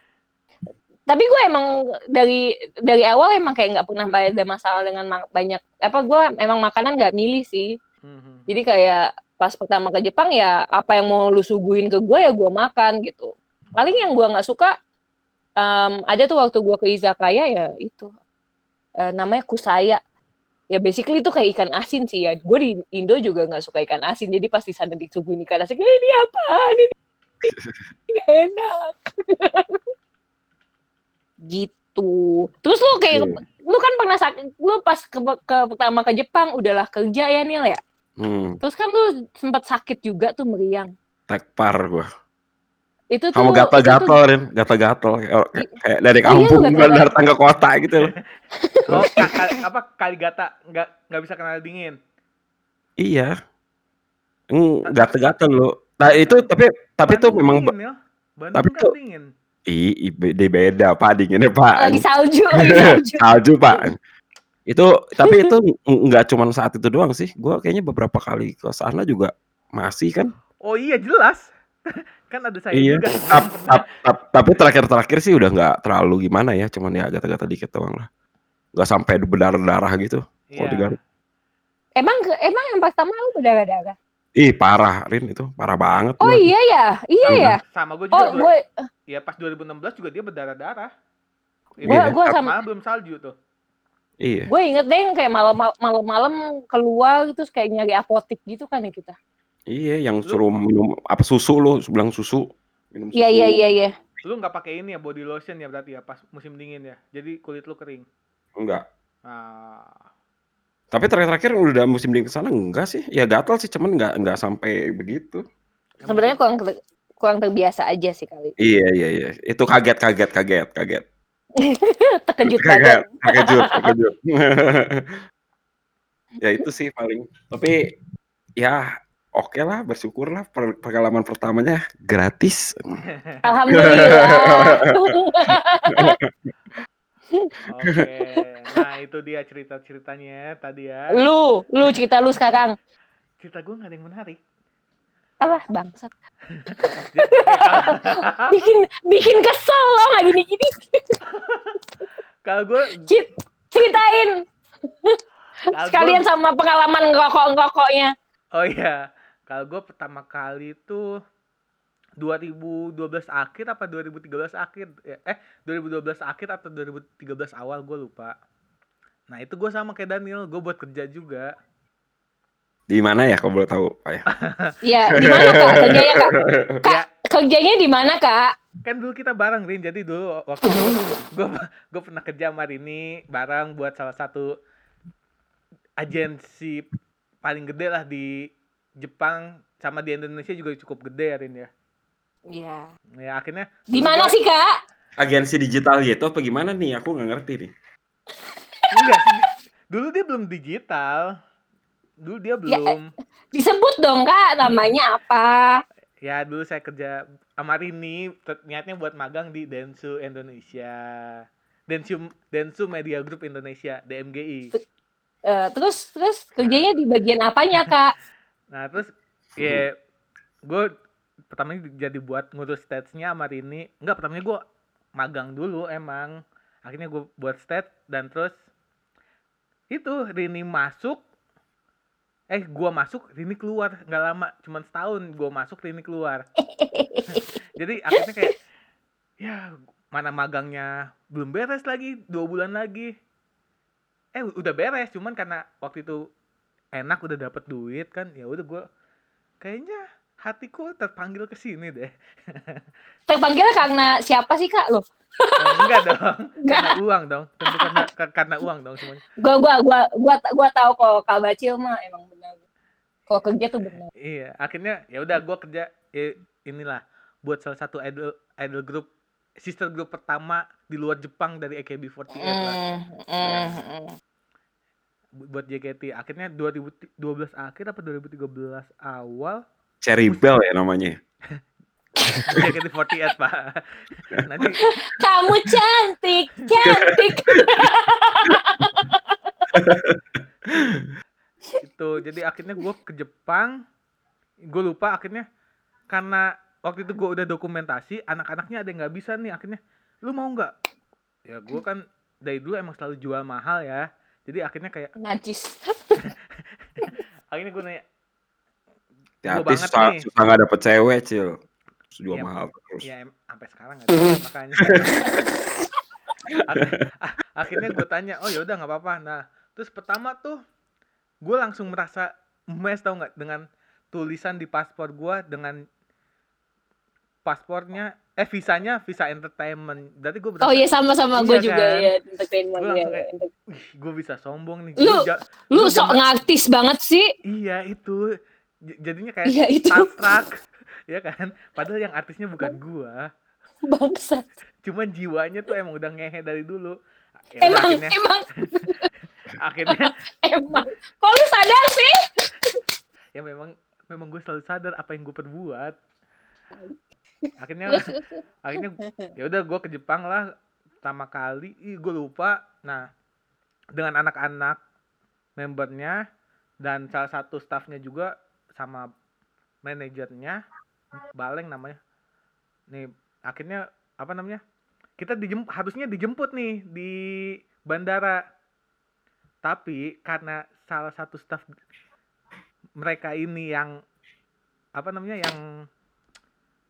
Tapi gue emang dari dari awal emang kayak nggak pernah ada masalah dengan banyak apa gue emang makanan nggak milih sih. Mhm. Jadi kayak pas pertama ke Jepang ya apa yang mau lu suguhin ke gue ya gue makan gitu. Paling yang gue nggak suka em, ada tuh waktu gue ke izakaya ya itu Eh, namanya kusaya. Ya basically itu kayak ikan asin sih ya. Gue di Indo juga nggak suka ikan asin. Jadi pas di sana disuguhin ikan asin, "Eh, ini apa? Ini nggak enak. gitu. Terus lu kayak Iya. lu kan pernah sakit, lu pas ke, ke pertama ke Jepang udahlah kerja ya Nil ya. Hmm, Terus kan lu sempat sakit juga tuh meriang. tekpar gua. Itu tuh Kamu tuh- gatal-gatal, Rin. Gatal-gatal kayak, kayak dari Oh iya, kampung gatal-gatal. datang ke kota gitu. Oh, ka- ka- apa kali gata nggak nggak bisa kenal dingin. Iya. Gatal-gatal lu. Nah, itu tapi tapi itu Bandung memang dingin, Nil. Bandung tapi kan tuh- dingin. i, i beda, beda Pak dinginnya Pak. lagi salju, lagi salju. salju pak itu tapi itu ng- nggak cuma saat itu doang sih gue kayaknya beberapa kali ke sana juga masih kan Oh iya jelas. Kan ada saya Iya. juga. Tap- tap- tap- tapi terakhir-terakhir sih udah nggak terlalu gimana ya cuman ya gatal-gatal dikit doang lah nggak sampai berdarah-darah gitu kalau di Iya. Garut. Emang emang yang pertama lu berdarah-darah? ih parah Rin itu parah banget Oh iya ya, iya ya. Sama gue juga. Oh gue ya pas 2016 juga dia berdarah-darah. Gua- gua pas sama- malah belum salju tuh. Iya. Gue inget deh yang kayak malam malam-malam keluar terus kayak nyari apotik gitu kan ya kita. Iya, yang suruh minum apa susu lo, bilang susu. Minum Iya susu. iya iya iya. Lu nggak pakai ini ya body lotion ya berarti ya pas musim dingin ya. Jadi kulit lu kering. Enggak. Ah. Tapi terakhir-terakhir udah musim dingin ke sana enggak sih? Ya gatal sih, cuman enggak enggak sampai begitu. Ya, Sebenarnya kurang ter- kurang terbiasa aja sih kali. Iya, iya, iya. Itu kaget, kaget, kaget, kaget. Terkejut kaget, terkejut, terkejut. ya itu sih paling. Tapi ya oke lah, bersyukurlah per- pengalaman pertamanya gratis. Alhamdulillah. Oke. Nah, itu dia cerita-ceritanya tadi ya. lu, lu cerita lu sekarang. Cerita gue gak ada yang menarik. Alah, bangsat. Bikin bikin kesel lo nggak gini-gini. Kalau gue ceritain sekalian gua- sama pengalaman ngerokok-ngerokoknya. Oh iya, kalau gue pertama kali itu 2012 akhir apa 2013 akhir Ya, eh 2012 akhir atau 2013 awal gue lupa. Nah itu gue sama kayak Daniel, gue buat kerja juga. Di mana ya kalau boleh tahu, Pak ya? Ya, di mana kak kerjanya kak? Kak, Ya kerjanya di mana kak? kan dulu kita bareng Rin, jadi dulu waktu gue gue pernah kerja sama Rini bareng buat salah satu agensi paling gede lah di Jepang sama di Indonesia juga cukup gede ya Rin ya. Iya. Ya akhirnya Di mana sih kak? Agensi digital gitu apa gimana nih? Aku nggak ngerti nih. Enggak sih. Dulu dia belum digital. Dulu dia belum. Disebut dong kak, namanya apa? Ya, dulu saya kerja sama Rini, niatnya buat magang di Densu Indonesia. Densu Densu Media Group Indonesia, DMGI. Eh, terus terus kerjanya di bagian apanya kak? Nah, terus ya gue pertamanya jadi buat ngurus stats-nya sama Rini. Enggak, pertamanya gue magang dulu emang. Akhirnya gue buat stats dan terus itu Rini masuk eh gua masuk Rini keluar nggak lama cuman setahun gua masuk Rini keluar jadi akhirnya kayak ya mana magangnya belum beres lagi dua bulan lagi eh udah beres cuman karena waktu itu enak udah dapet duit kan ya udah gua kayaknya hatiku terpanggil ke sini deh Terpanggil karena siapa sih kak lo? Eh, enggak dong Enggak. karena uang dong tentu karena ka- karena uang dong semuanya Gua gua gua gua gua tahu kok kak Bacil mah emang benar. Kalau kerja tuh benar. Iya, akhirnya ya udah gua kerja ya, inilah buat salah satu idol idol group sister group pertama di luar Jepang dari AKB48 lah Mm, mm, mm. Bu- buat JKT. Akhirnya 2012 akhir apa 2013 awal Cherry Bell ya namanya. JKT48 Pak. Nanti Kamu cantik, cantik. itu jadi akhirnya gua ke Jepang gue lupa akhirnya karena waktu itu gua udah dokumentasi anak-anaknya ada yang nggak bisa nih akhirnya lu mau nggak ya gua kan dari dulu emang selalu jual mahal ya jadi akhirnya kayak Najis. akhirnya gue nanya Hati banget susah, nih. susah nggak dapet cewek, Cil. Jual Iya, mahal terus. ya em- sampai sekarang nggak ada makanya Ak- akhirnya gue tanya oh yaudah nggak apa-apa nah terus pertama tuh gue langsung merasa mes tau nggak dengan tulisan di paspor gue dengan paspornya eh visanya visa entertainment berarti gue Oh iya sama-sama gue Iya juga kan? ya entertainment Gua ya. gue bisa sombong nih Lu- Gua Lu Lu sok ngartis banget sih. iya itu J- jadinya kayak Iya itu tabrak ya kan padahal yang artisnya bukan gua bangsa. cuman jiwanya tuh emang udah ngehe dari dulu ya Emang akhirnya emang akhirnya emang. Kok lu sadar sih? ya memang memang gue selalu sadar apa yang gue perbuat akhirnya akhirnya ya udah gue ke Jepang lah pertama kali. Ih gue lupa. Nah dengan anak-anak membernya dan salah satu staffnya juga sama manajernya Baleng namanya. Nih akhirnya apa namanya? Kita dijem harusnya dijemput nih di bandara. Tapi karena salah satu staff mereka ini yang apa namanya yang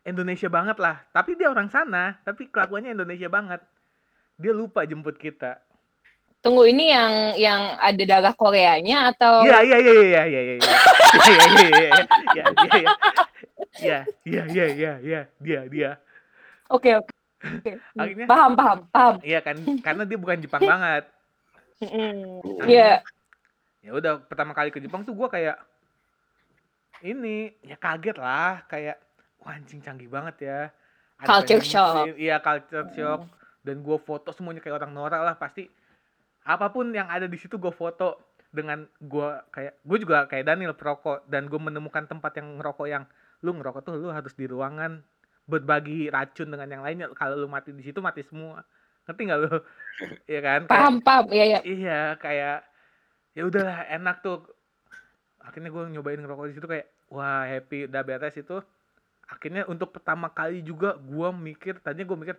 Indonesia banget lah. Tapi dia orang sana tapi kelakuannya Indonesia banget. Dia lupa jemput kita. Tunggu ini yang yang ada darah Koreanya atau? Iya iya iya iya iya iya iya. Iya iya iya iya iya. Iya iya iya. Iya iya dia dia. Oke oke. Akhirnya- Paham paham paham. iya kan karena dia bukan Jepang banget. Iya. ya udah pertama kali ke Jepang tuh gua kayak ini ya kaget lah kayak wah anjing canggih banget ya. Ada Culture shock. iya culture shock. Dan gua foto semuanya kayak orang norak lah pasti. Apa pun yang ada di situ gue foto dengan gua kayak gue juga kayak Daniel perokok. Dan gue menemukan tempat yang ngerokok yang lu ngerokok tuh lu harus di ruangan berbagi racun dengan yang lainnya. Kalau lu mati di situ mati semua. Ngerti nggak lu? Iya kan? Kayak- Paham paham. Iya iya. iya kayak ya udahlah enak tuh. Akhirnya gue nyobain ngerokok di situ kayak wah happy. Udah beres itu akhirnya untuk pertama kali juga gue mikir tadinya gue mikir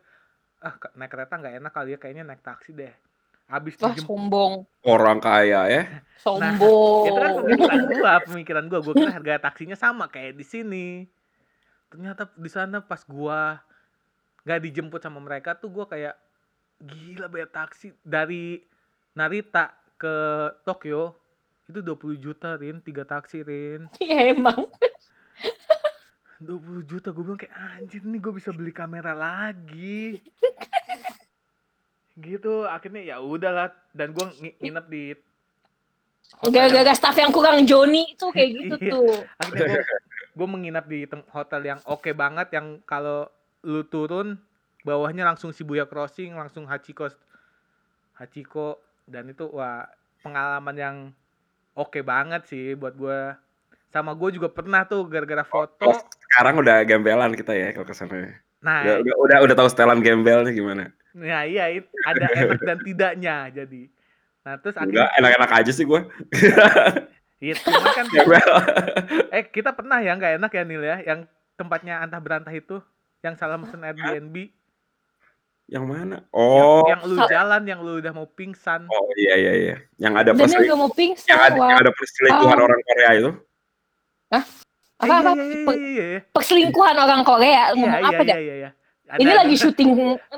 ah naik kereta nggak enak kali ya kayaknya naik taksi deh habis Wah dijemput sombong. Orang kaya ya. Sombong. itu kan pemikiran gue pemikiran gue gue kira harga taksinya sama kayak di sini ternyata di sana pas gue nggak dijemput sama mereka tuh gue kayak gila bayar taksi dari Narita ke Tokyo itu 20 juta Rin tiga taksi Rin Iya emang. 20 juta gue bilang kayak anjir nih gue bisa beli kamera lagi gitu akhirnya ya udahlah dan gue ngi- nginep di Gara-gara staff yang kurang Joni itu kayak gitu Iya. tuh. akhirnya gue gue menginap di hotel yang oke banget yang kalau lu turun bawahnya langsung Shibuya Crossing langsung Hachiko Hachiko dan itu wah pengalaman yang oke banget sih buat gue sama gue juga pernah tuh gara-gara foto Oh, sekarang udah gembelan kita ya kalau ke sana. nah Udah, udah, udah, udah tahu setelan gembelnya gimana? nah iya it- ada enak dan tidaknya jadi nah terus Enggak, akhirnya enak-enak aja sih gue. iya cuma kan Gembel. eh kita pernah ya nggak enak ya Nil ya yang tempatnya antah berantah itu yang salah mesen Airbnb Yang mana? yang, Oh, yang lu Sal- jalan yang lu udah mau pingsan oh iya iya iya. Yang ada Dan dia perseling- nggak mau pingsan. yang ada, yang ada perselingkuhan Oh. orang Korea itu. Apa apa? iya, iya, iya. Perselingkuhan orang Korea. Ngomong apa dah? iya, iya. Ada- Ini ada- lagi syuting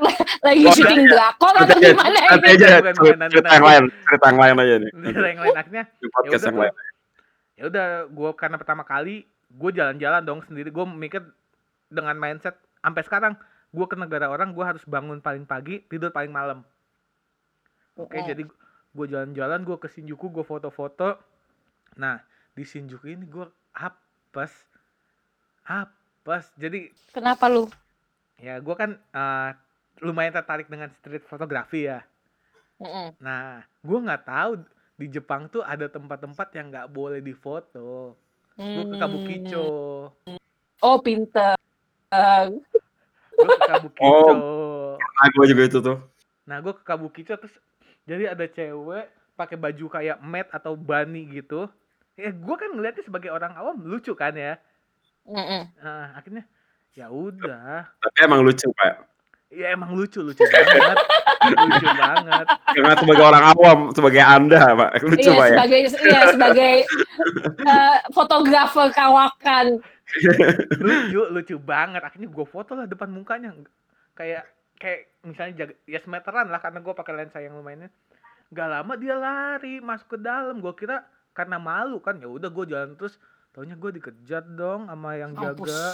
lagi Oh, syuting drakor atau Nanti gimana nanti ini? aja cerita, nanti, cerita nanti. yang lain, cerita yang lain aja nih. Ada yang lain akhirnya podcast Ya yang udah lain. ya udah gue karena pertama kali gue jalan-jalan dong sendiri gue mikir dengan mindset sampai sekarang gue ke negara orang gue harus bangun paling pagi tidur paling malam oke Mm-mm. jadi gue jalan-jalan gue ke Shinjuku gue foto-foto nah di Shinjuku ini gue apes apes jadi Kenapa lu? ya gue kan eh, lumayan tertarik dengan street fotografi ya Mm-mm. nah gue nggak tahu di Jepang tuh ada tempat-tempat yang nggak boleh difoto gue ke Kabukicho Oh pinter. gue ke Kabukicho Nah, gue juga itu tuh. nah gue ke Kabukicho terus jadi ada cewek pakai baju kayak mat atau bunny gitu ya gue kan ngeliatnya sebagai orang awam lucu kan ya Mm-mm. nah, akhirnya ya udah Tapi emang lucu, Pak. ya emang lucu lucu banget lucu banget Karena sebagai orang awam, sebagai Anda, Pak. Lucu, Iya Pak ya. sebagai iya sebagai eh, fotografer kawakan. lucu lucu banget akhirnya gue foto lah depan mukanya kayak kayak misalnya jaga, ya semeteran lah karena gue pakai lensa yang lumayan nggak lama dia lari masuk ke dalam gue kira karena malu kan ya udah gue jalan terus taunya gue dikejar dong sama yang jaga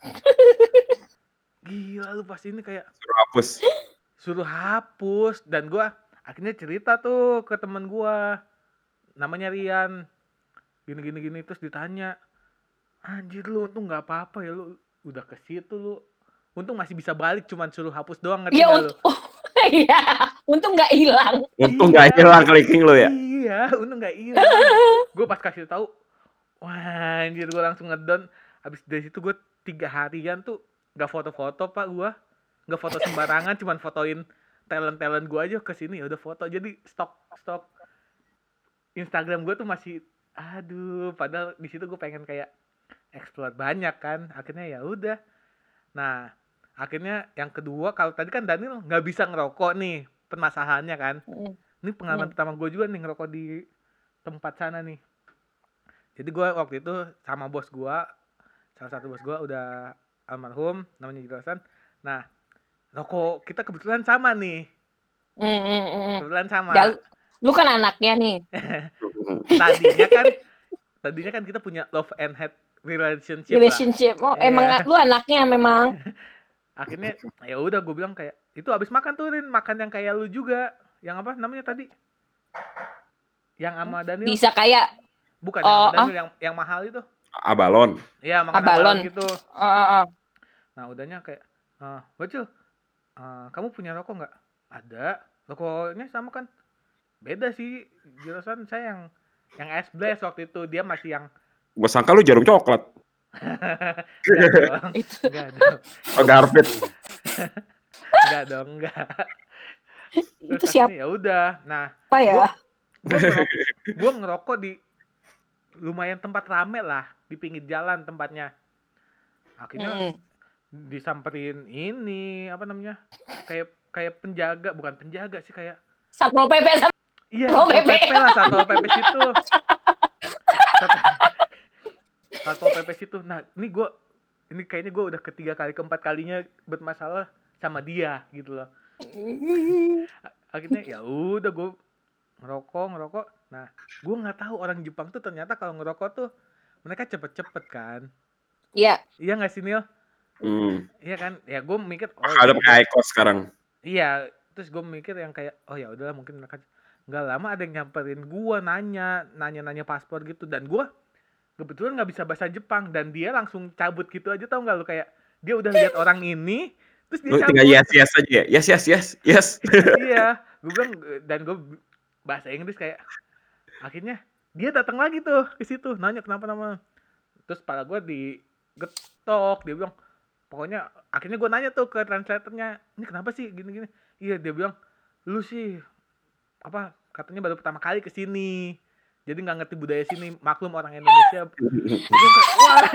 gila lu pas ini kayak Suruh hapus. suruh hapus dan gua akhirnya cerita tuh ke temen gua namanya Rian gini gini gini terus ditanya anjir lu untung nggak apa-apa ya lu udah ke situ lu untung masih bisa balik cuman suruh hapus doang ngerti Iya nggak lu iya untung nggak hilang. Untung Iya. gak hilang clicking lu ya. Iya untung nggak hilang. Gue pas kasih tahu wah anjir gue langsung ngedon habis dari situ gue tiga harian tuh nggak foto-foto pak gue nggak foto sembarangan cuman fotoin talent talent gue aja ke sini udah foto. Jadi stok stok. Instagram gue tuh masih aduh padahal di situ gue pengen kayak explore banyak kan. Akhirnya ya udah. Nah akhirnya yang kedua kalau tadi kan Daniel nggak bisa ngerokok nih permasalahannya kan. Mm. Ini pengalaman Hmm. pertama gue juga nih ngerokok di tempat sana nih jadi gue waktu itu sama bos gue salah satu bos gue udah almarhum namanya Jelasan nah rokok kita kebetulan sama nih Mm, mm, mm. kebetulan sama Gal- Lu kan anaknya nih. tadinya kan tadinya kan kita punya love and hate relationship, lah. Relationship. Oh, Iya. emang lu anaknya memang. akhirnya ya udah gue bilang kayak itu abis makan tuh Rin makan yang kayak lu juga yang apa namanya tadi? Yang sama Daniel? Bisa kayak bukan Oh, yang Daniel yang yang mahal itu. Abalon. Iya makan Abalon. abalon. gitu. Ah, ah, ah. nah udahnya kayak ah bocil ah, kamu punya rokok nggak? Ada. Rokoknya sama kan? Beda sih jurusan saya yang yang es blast waktu itu. Dia masih yang Gue sangka lu jarum coklat. enggak dong. Itu. Enggak dong. Oh, Garpit. enggak dong enggak itu siapa ya udah nah ya? gue ngerokok, gua ngerokok di lumayan tempat rame lah di pinggir jalan tempatnya akhirnya Mm. disamperin ini apa namanya kayak kayak penjaga bukan penjaga sih kayak Satpol PP iya satpol PP. pp lah satpol pp situ Sat- satpol pp situ nah ini gue ini kayaknya gue udah ketiga kali keempat kalinya bermasalah sama dia gitu loh akhirnya ya udah gue ngerokok ngerokok. Nah gue nggak tahu orang Jepang tuh ternyata kalau ngerokok tuh mereka cepet-cepet kan? Iya, iya nggak sih Nil? Hmm. iya kan? Ya gue mikir oh Ada ya pakai Icos sekarang. Iya, terus gue mikir yang kayak oh ya udahlah mungkin mereka nggak lama ada yang nyamperin gua nanya nanya nanya paspor gitu. Dan gua kebetulan nggak bisa bahasa Jepang. Dan dia langsung cabut gitu aja tau nggak lu? Kayak dia udah lihat orang ini terus dia tinggal yes yes aja ya. Yes yes yes yes. iya. Gue bilang dan gue bahasa Inggris kayak akhirnya dia datang lagi tuh ke situ nanya kenapa nama. Terus pala gue digetok dia bilang pokoknya akhirnya gue nanya tuh ke translatornya ini kenapa sih gini gini? Iya dia bilang lu sih apa katanya baru pertama kali ke sini. Jadi nggak ngerti budaya sini maklum orang Indonesia. Wah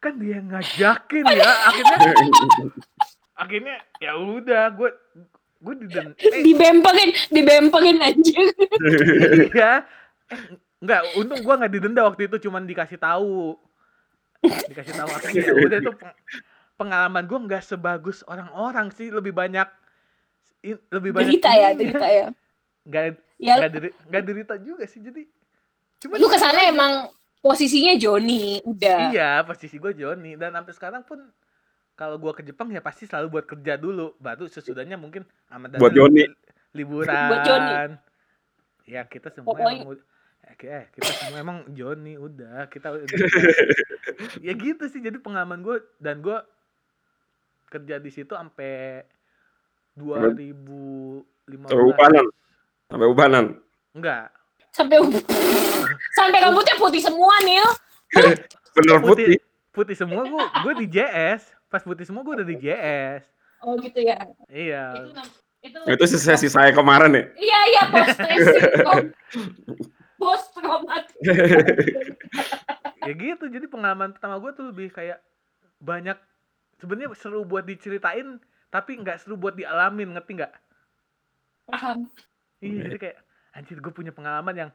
kan dia ngajakin ya akhirnya akhirnya ya udah gue gue diden eh, dibempengin, dibempengin anjing. iya eh, enggak untung gua nggak didenda waktu itu cuman dikasih tahu dikasih tahu akhirnya ya udah itu peng- pengalaman gua nggak sebagus orang-orang sih lebih banyak lebih banyak Derita ya, derita ya. nggak Ya, nggak deri, nggak derita juga sih jadi cuma lu ke sana emang posisinya Joni, udah. iya posisi gue Joni dan sampai sekarang pun kalau gua ke Jepang ya pasti selalu buat kerja dulu baru sesudahnya mungkin Daniel Buat Joni. li- liburan Buat Joni. ya kita semua Pokoknya- emang eh, eh, kita semua emang Joni udah kita udah ya gitu sih jadi pengalaman gue dan gue kerja di situ sampai 2015 Sampai ubanan. Sampai ubanan. enggak Sampai sampai rambutnya putih semua, Nil. Bener putih. putih semua gue gue di JS pas putih semua gue udah di JS Oh gitu ya. iya Itu nam- itu Itu sih sesi saya kemarin ya. Iya, iya, post. Post traumatic. ya gitu jadi pengalaman pertama gue tuh lebih kayak banyak sebenarnya seru buat diceritain tapi nggak seru buat dialamin ngerti nggak Paham. iya jadi kayak anjir gue punya pengalaman yang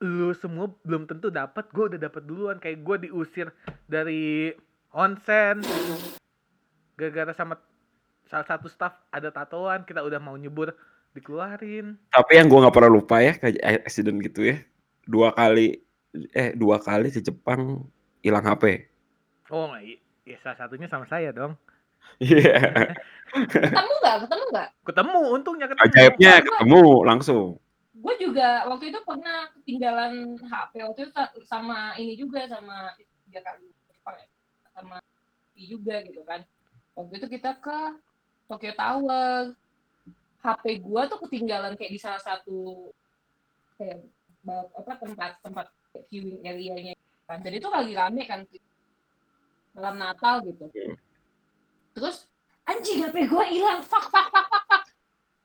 lu semua belum tentu dapat gue udah dapat duluan kayak gue diusir dari onsen gara-gara sama salah satu staff ada tatoan kita udah mau nyebur dikeluarin Tapi yang gua nggak pernah lupa ya kayak accident gitu ya. Dua kali eh dua kali di Jepang hilang HP. oh ya salah satunya sama saya dong Iya. Ketemu nggak? Ketemu nggak? ketemu untungnya ketemu Ajaibnya ketemu langsung. Gue juga waktu itu pernah ketinggalan HP waktu itu sa- sama ini juga sama tiga kali Jepang ya. Sama juga gitu kan. Waktu itu kita ke Tokyo Tower. HP gua tuh ketinggalan kayak di salah satu kayak apa tempat tempat viewing area-nya kan. Jadi itu lagi rame kan malam Natal gitu. Hmm. Terus anjing HP gua hilang. Fuck fuck fuck fuck fuck.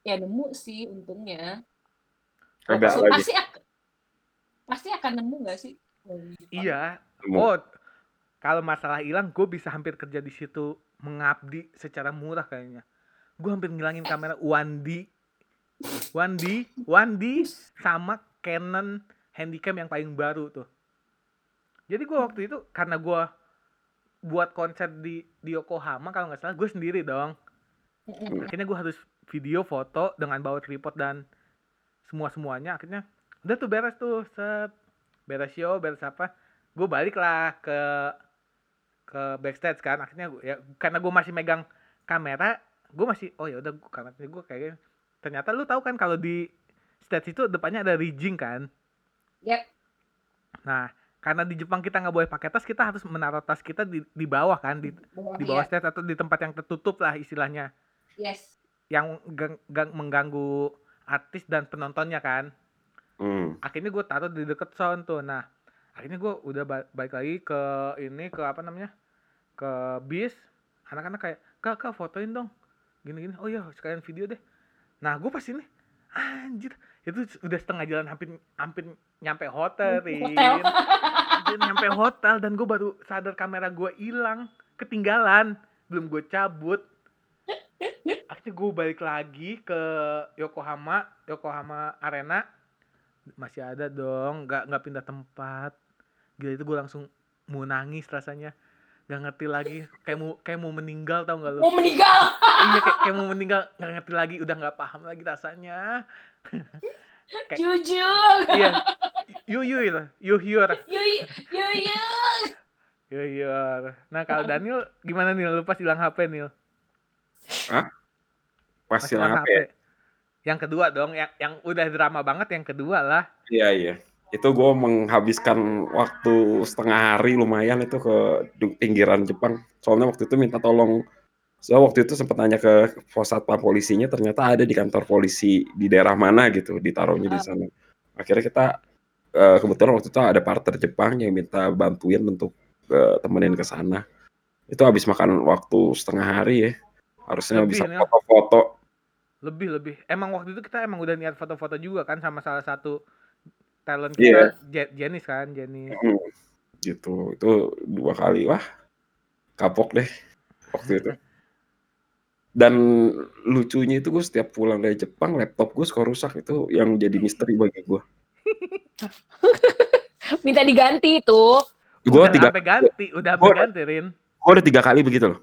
Ya nemu sih untungnya. Ada So, lagi. pasti ak- pasti akan nemu nggak sih? Oh, iya Ketemu. Oh, kalau masalah hilang, gue bisa hampir kerja di situ mengabdi secara murah kayaknya. Gue hampir ngilangin kamera 1D, 1D, 1D sama Canon Handycam yang paling baru tuh. Jadi gue waktu itu karena gue buat konser di di Yokohama kalau nggak salah gue sendiri dong. Akhirnya gue harus video foto dengan bawa tripod dan semua semuanya akhirnya udah tuh beres tuh set beres show beres apa gue balik lah ke ke backstage kan akhirnya gua, ya karena gue masih megang kamera gue masih oh ya udah karena gue kayak ternyata lu tahu kan kalau di stage itu depannya ada rigging kan Yep. nah karena di Jepang kita nggak boleh pakai tas kita harus menaruh tas kita di di bawah kan di di bawah Iya. stage atau di tempat yang tertutup lah istilahnya Yes. yang gang- gang- mengganggu artis dan penontonnya kan Hmm. akhirnya gue taruh di deket sound tuh nah akhirnya gue udah ba- balik lagi ke ini ke apa namanya? Ke bis. Anak-anak kayak kak kak fotoin dong. Gini-gini oh iya sekalian video deh. Nah gue pas ini anjir itu udah setengah jalan hampir hampir nyampe hotel. Hotel. Nyampe hotel dan gue baru sadar kamera gue hilang ketinggalan belum gue cabut. Akhirnya gue balik lagi ke Yokohama Yokohama Arena. Masih ada dong nggak nggak pindah tempat gila itu gue langsung mau nangis rasanya. Nggak ngerti lagi. Kayak mau kayak mau meninggal tau nggak lu? Mau meninggal. iya kayak, kayak mau meninggal nggak ngerti lagi. Udah nggak paham lagi rasanya. Kayak- Jujur. iya. You you itu. You here Yuy, yuy, yuy. you here nah kalau Daniel gimana nih lu pas hilang HP Nil? Pas Pas hilang HP. ya? yang kedua dong. Yang yang udah drama banget yang kedua lah. Iya iya. Itu gue menghabiskan waktu setengah hari lumayan itu ke pinggiran Jepang. Soalnya waktu itu minta tolong. So waktu itu sempat nanya ke pos satpam polisinya, ternyata ada di kantor polisi di daerah mana gitu, ditaruhnya di Ah. sana. Akhirnya kita eh, kebetulan waktu itu ada partner Jepang yang minta bantuin untuk eh, temenin ke sana. Itu habis makan waktu setengah hari ya. Harusnya Lebih, bisa Nel. foto-foto. lebih lebih emang waktu itu kita emang udah niat foto-foto juga kan sama salah satu talent kita Je- Jenis kan Jenis Hmm, gitu. Itu dua kali wah kapok deh waktu itu. Dan lucunya itu gue setiap pulang dari Jepang laptop gue suka rusak. Itu yang jadi misteri bagi gue Minta diganti itu. gue udah tiga sampai ganti udah sampai Gua- ganti Rin. gue udah tiga kali begitu loh.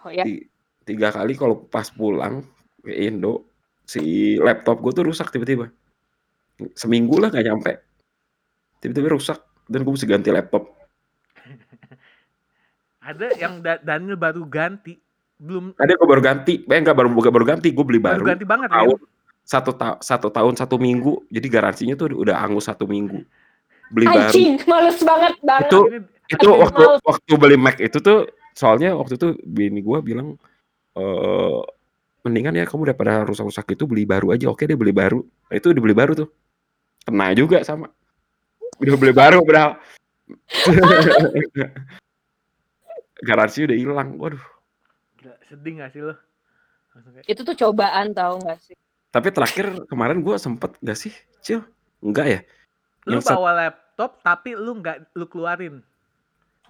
Oh ya. Ti- tiga kali kalau pas pulang ke Indo si laptop gue tuh rusak tiba-tiba seminggu lah nggak nyampe. Tiba-tiba rusak dan gue mesti ganti laptop. Ada yang Da- Daniel baru ganti belum ada gue baru ganti. Eh nggak baru bukan baru ganti gue beli baru baru. ganti banget Rin tahun satu ta satu tahun satu minggu. Jadi garansinya tuh udah angus satu minggu. Beli baru. Anjing, males banget banget. itu itu waktu males. waktu beli Mac itu tuh soalnya waktu itu bini gua bilang eh mendingan ya kamu daripada rusak-rusak itu beli baru aja. Oke deh beli baru. Nah, itu udah beli baru tuh kena juga sama udah beli baru padahal garansi udah hilang waduh gila, sedih gak sih lo Langsung kayak, Itu tuh cobaan tau gak sih? tapi terakhir kemarin gua sempet gak sih cil enggak ya lu Yang bawa laptop tapi lu nggak lu keluarin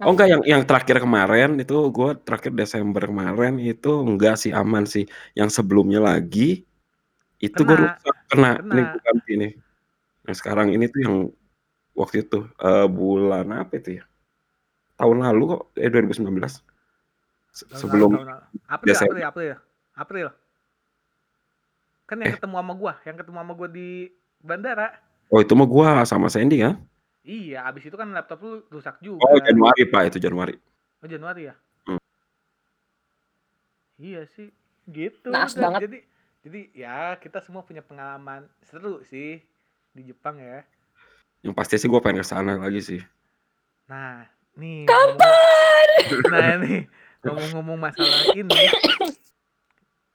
Oh enggak yang yang terakhir kemarin itu gue terakhir Desember kemarin itu enggak sih aman sih. Yang sebelumnya lagi itu gue Kena. rusak kena. Kena. Ini gue ganti nih. Yang sekarang ini tuh yang waktu itu eh, bulan apa itu ya? Tahun lalu kok eh 2019. Se- Tahun Sebelum lalu, tahun lalu. April, Desember. April, April, April. Kan yang Eh. ketemu sama gua, yang ketemu sama gua di bandara. oh itu mah gue sama Sandy kan? Iya, abis itu kan laptop lu rusak juga. Oh Januari pak itu Januari. Oh, Januari ya? Hmm. Iya sih, gitu. Naas udah. banget. Jadi, jadi ya kita semua punya pengalaman seru sih di Jepang ya. Yang pasti sih gue pengen ke sana lagi sih. Nah, nih. Kapan? ngomong- Nah, nih ngomong-ngomong masalah ini,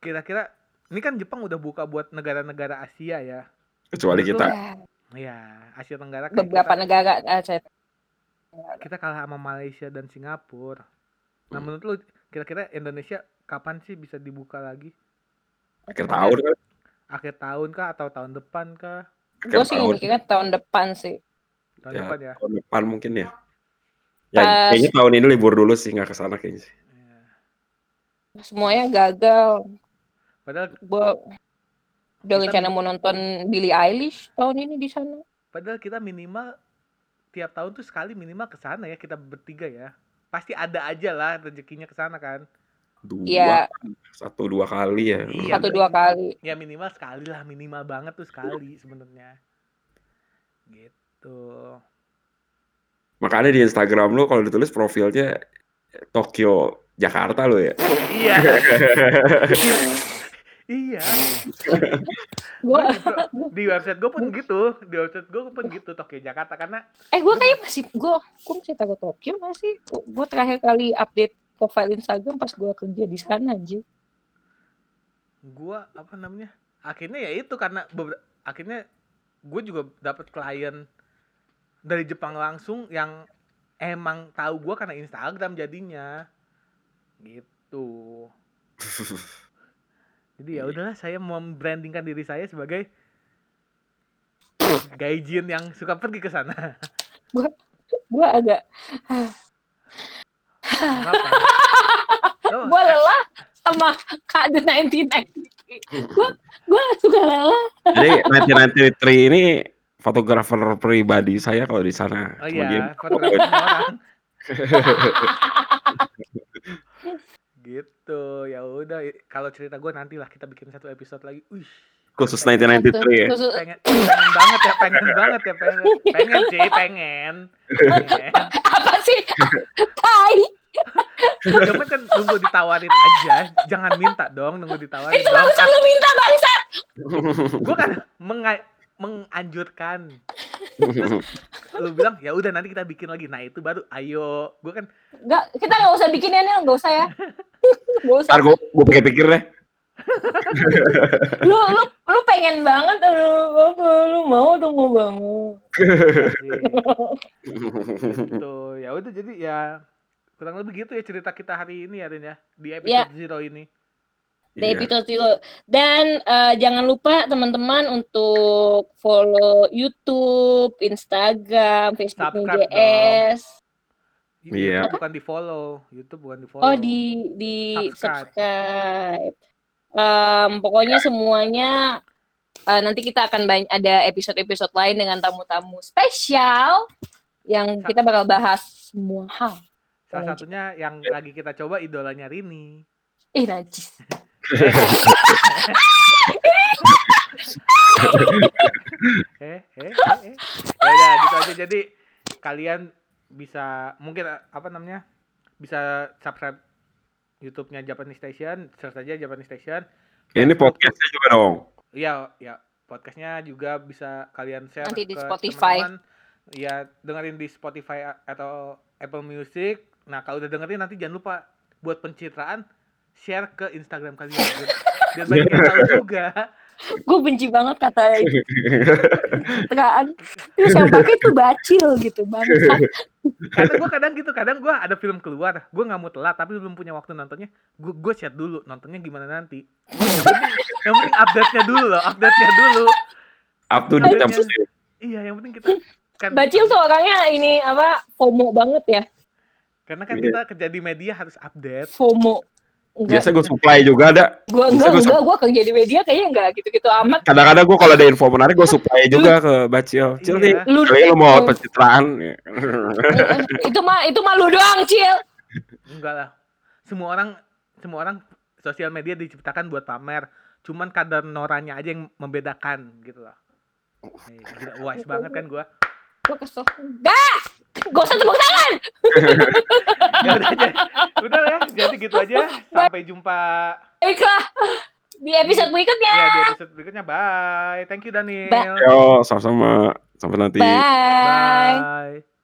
kira-kira ini kan Jepang udah buka buat negara-negara Asia ya. Kecuali kita. Ya, Asia Tenggara kan Beberapa kita, negara. ah, saya- kita kalah sama Malaysia dan Singapura. Nah, Hmm. menurut lu kira-kira Indonesia kapan sih bisa dibuka lagi? Akhir tahun kan? Akhir tahun kah atau tahun depan kah? Gue sih tahun. mikirnya tahun depan sih. Tahun Ya. depan ya. Tahun depan mungkin ya. Ya Pas- kayaknya tahun ini libur dulu sih nggak ke sana kayaknya. sih. Ya. Semuanya gagal. Padahal Gue udah rencana mau nonton Billie Eilish tahun ini di sana. padahal kita minimal tiap tahun tuh sekali minimal ke sana ya kita bertiga ya. Pasti ada aja lah rezekinya ke sana kan. Dua Iya. satu dua kali ya Iya, Satu dua kali. Ya minimal sekali lah, minimal banget tuh sekali sebenarnya. Gitu. makanya di Instagram lu kalau ditulis profilnya Tokyo Jakarta lo ya Iya. iya. Gue Di, pro- di website gue pun gitu, di website gue pun gitu Tokyo Jakarta karena eh gue kayaknya masih gue gue masih tahu Tokyo masih gue terakhir kali update profile Instagram pas gue kerja di sana aja. gue apa namanya? Akhirnya ya itu karena beber- akhirnya gue juga dapat klien dari Jepang langsung yang emang tahu gue karena Instagram jadinya gitu. Jadi ya udahlah saya membrandingkan diri saya sebagai gaijin yang suka pergi ke sana. Gue agak Kenapa? Oh, gue lelah sama kak the 1993. Gue gue suka lelah. jadi 1993 ini fotografer pribadi saya kalau di sana Oh iya, fotografer orang. gitu ya udah kalau cerita gue nantilah kita bikin satu episode lagi. Wih, khusus 1993 ya Khusus- pengen pengen banget ya, pengen banget ya, pengen pengen sih, pengen. pengen. apa sih? Tai. Cuman kan nunggu ditawarin aja, jangan minta dong, nunggu ditawarin Itu dong. barusan lu minta bangsat. Gue kan menga- menganjurkan. Lu bilang ya udah nanti kita bikin lagi. Nah itu baru ayo. Gue kan Enggak, kita nggak usah bikin ini, nggak usah ya. Nggak usah. ntar gue gue pikir-pikir deh Lu lu lu pengen banget, lu, lu mau tuh mau banget. gitu ya udah jadi ya kurang lebih gitu ya cerita kita hari ini ya Rin ya di Ya. episode zero ini Di Iya. episode zero. Dan eh, jangan lupa teman-teman untuk follow YouTube, Instagram, Subscribe JS. Iya. YouTube bukan di follow YouTube bukan di follow Oh di di Subscribe. subscribe. Em, pokoknya semuanya eh, nanti kita akan banyak ada episode-episode lain dengan tamu-tamu spesial yang kita bakal bahas semua hal. Salah satunya yang lagi kita coba idolanya Rini Eh najis. eh eh eh, eh. ya udah gitu aja jadi kalian bisa mungkin eh, apa namanya bisa subscribe YouTube-nya Japanese Station search aja Japanese Station ini podcastnya juga dong Iya, ya podcastnya juga bisa kalian share Nanti di ke Spotify. Iya, dengerin di Spotify a- atau Apple Music. Nah, kalau udah dengerin nanti jangan lupa buat pencitraan share ke Instagram kalian biar, banyak yang tahu juga. Gue benci banget kata itu. Tegaan. Terus yang pakai tuh bacil gitu bangsa. Karena gue kadang gitu, kadang gue ada film keluar, gue nggak mau telat tapi belum punya waktu nontonnya, gue gue chat dulu nontonnya gimana nanti. Yang penting, yang penting update-nya dulu loh, update-nya dulu. up to date. Iya, yang penting kita kan Bacil tuh orangnya ini apa FOMO banget ya. Karena kan Iya. kita kerja di media harus update. FOMO. biasa gue supply juga ada Gue enggak, gua enggak, gue kerja di media kayaknya enggak gitu-gitu amat. kadang-kadang gue kalau ada info menarik gue supply juga ke Bacil Cil nih Iya. Lu lu mau Oh. pencitraan itu mah itu mah lu doang, Cil. Enggak lah. Semua orang semua orang sosial media diciptakan buat pamer. Cuman kadar noranya aja yang membedakan gitu loh. Nih, gila, wise banget kan gua. Gue kesel. Enggak! Gak usah tepuk tangan. Ya udah aja. Udah ya, jadi gitu aja. Sampai jumpa Baiklah. Di episode berikutnya. ya di episode berikutnya. Bye. Thank you Daniel. Bye. yo sama-sama sampai nanti Bye. Bye.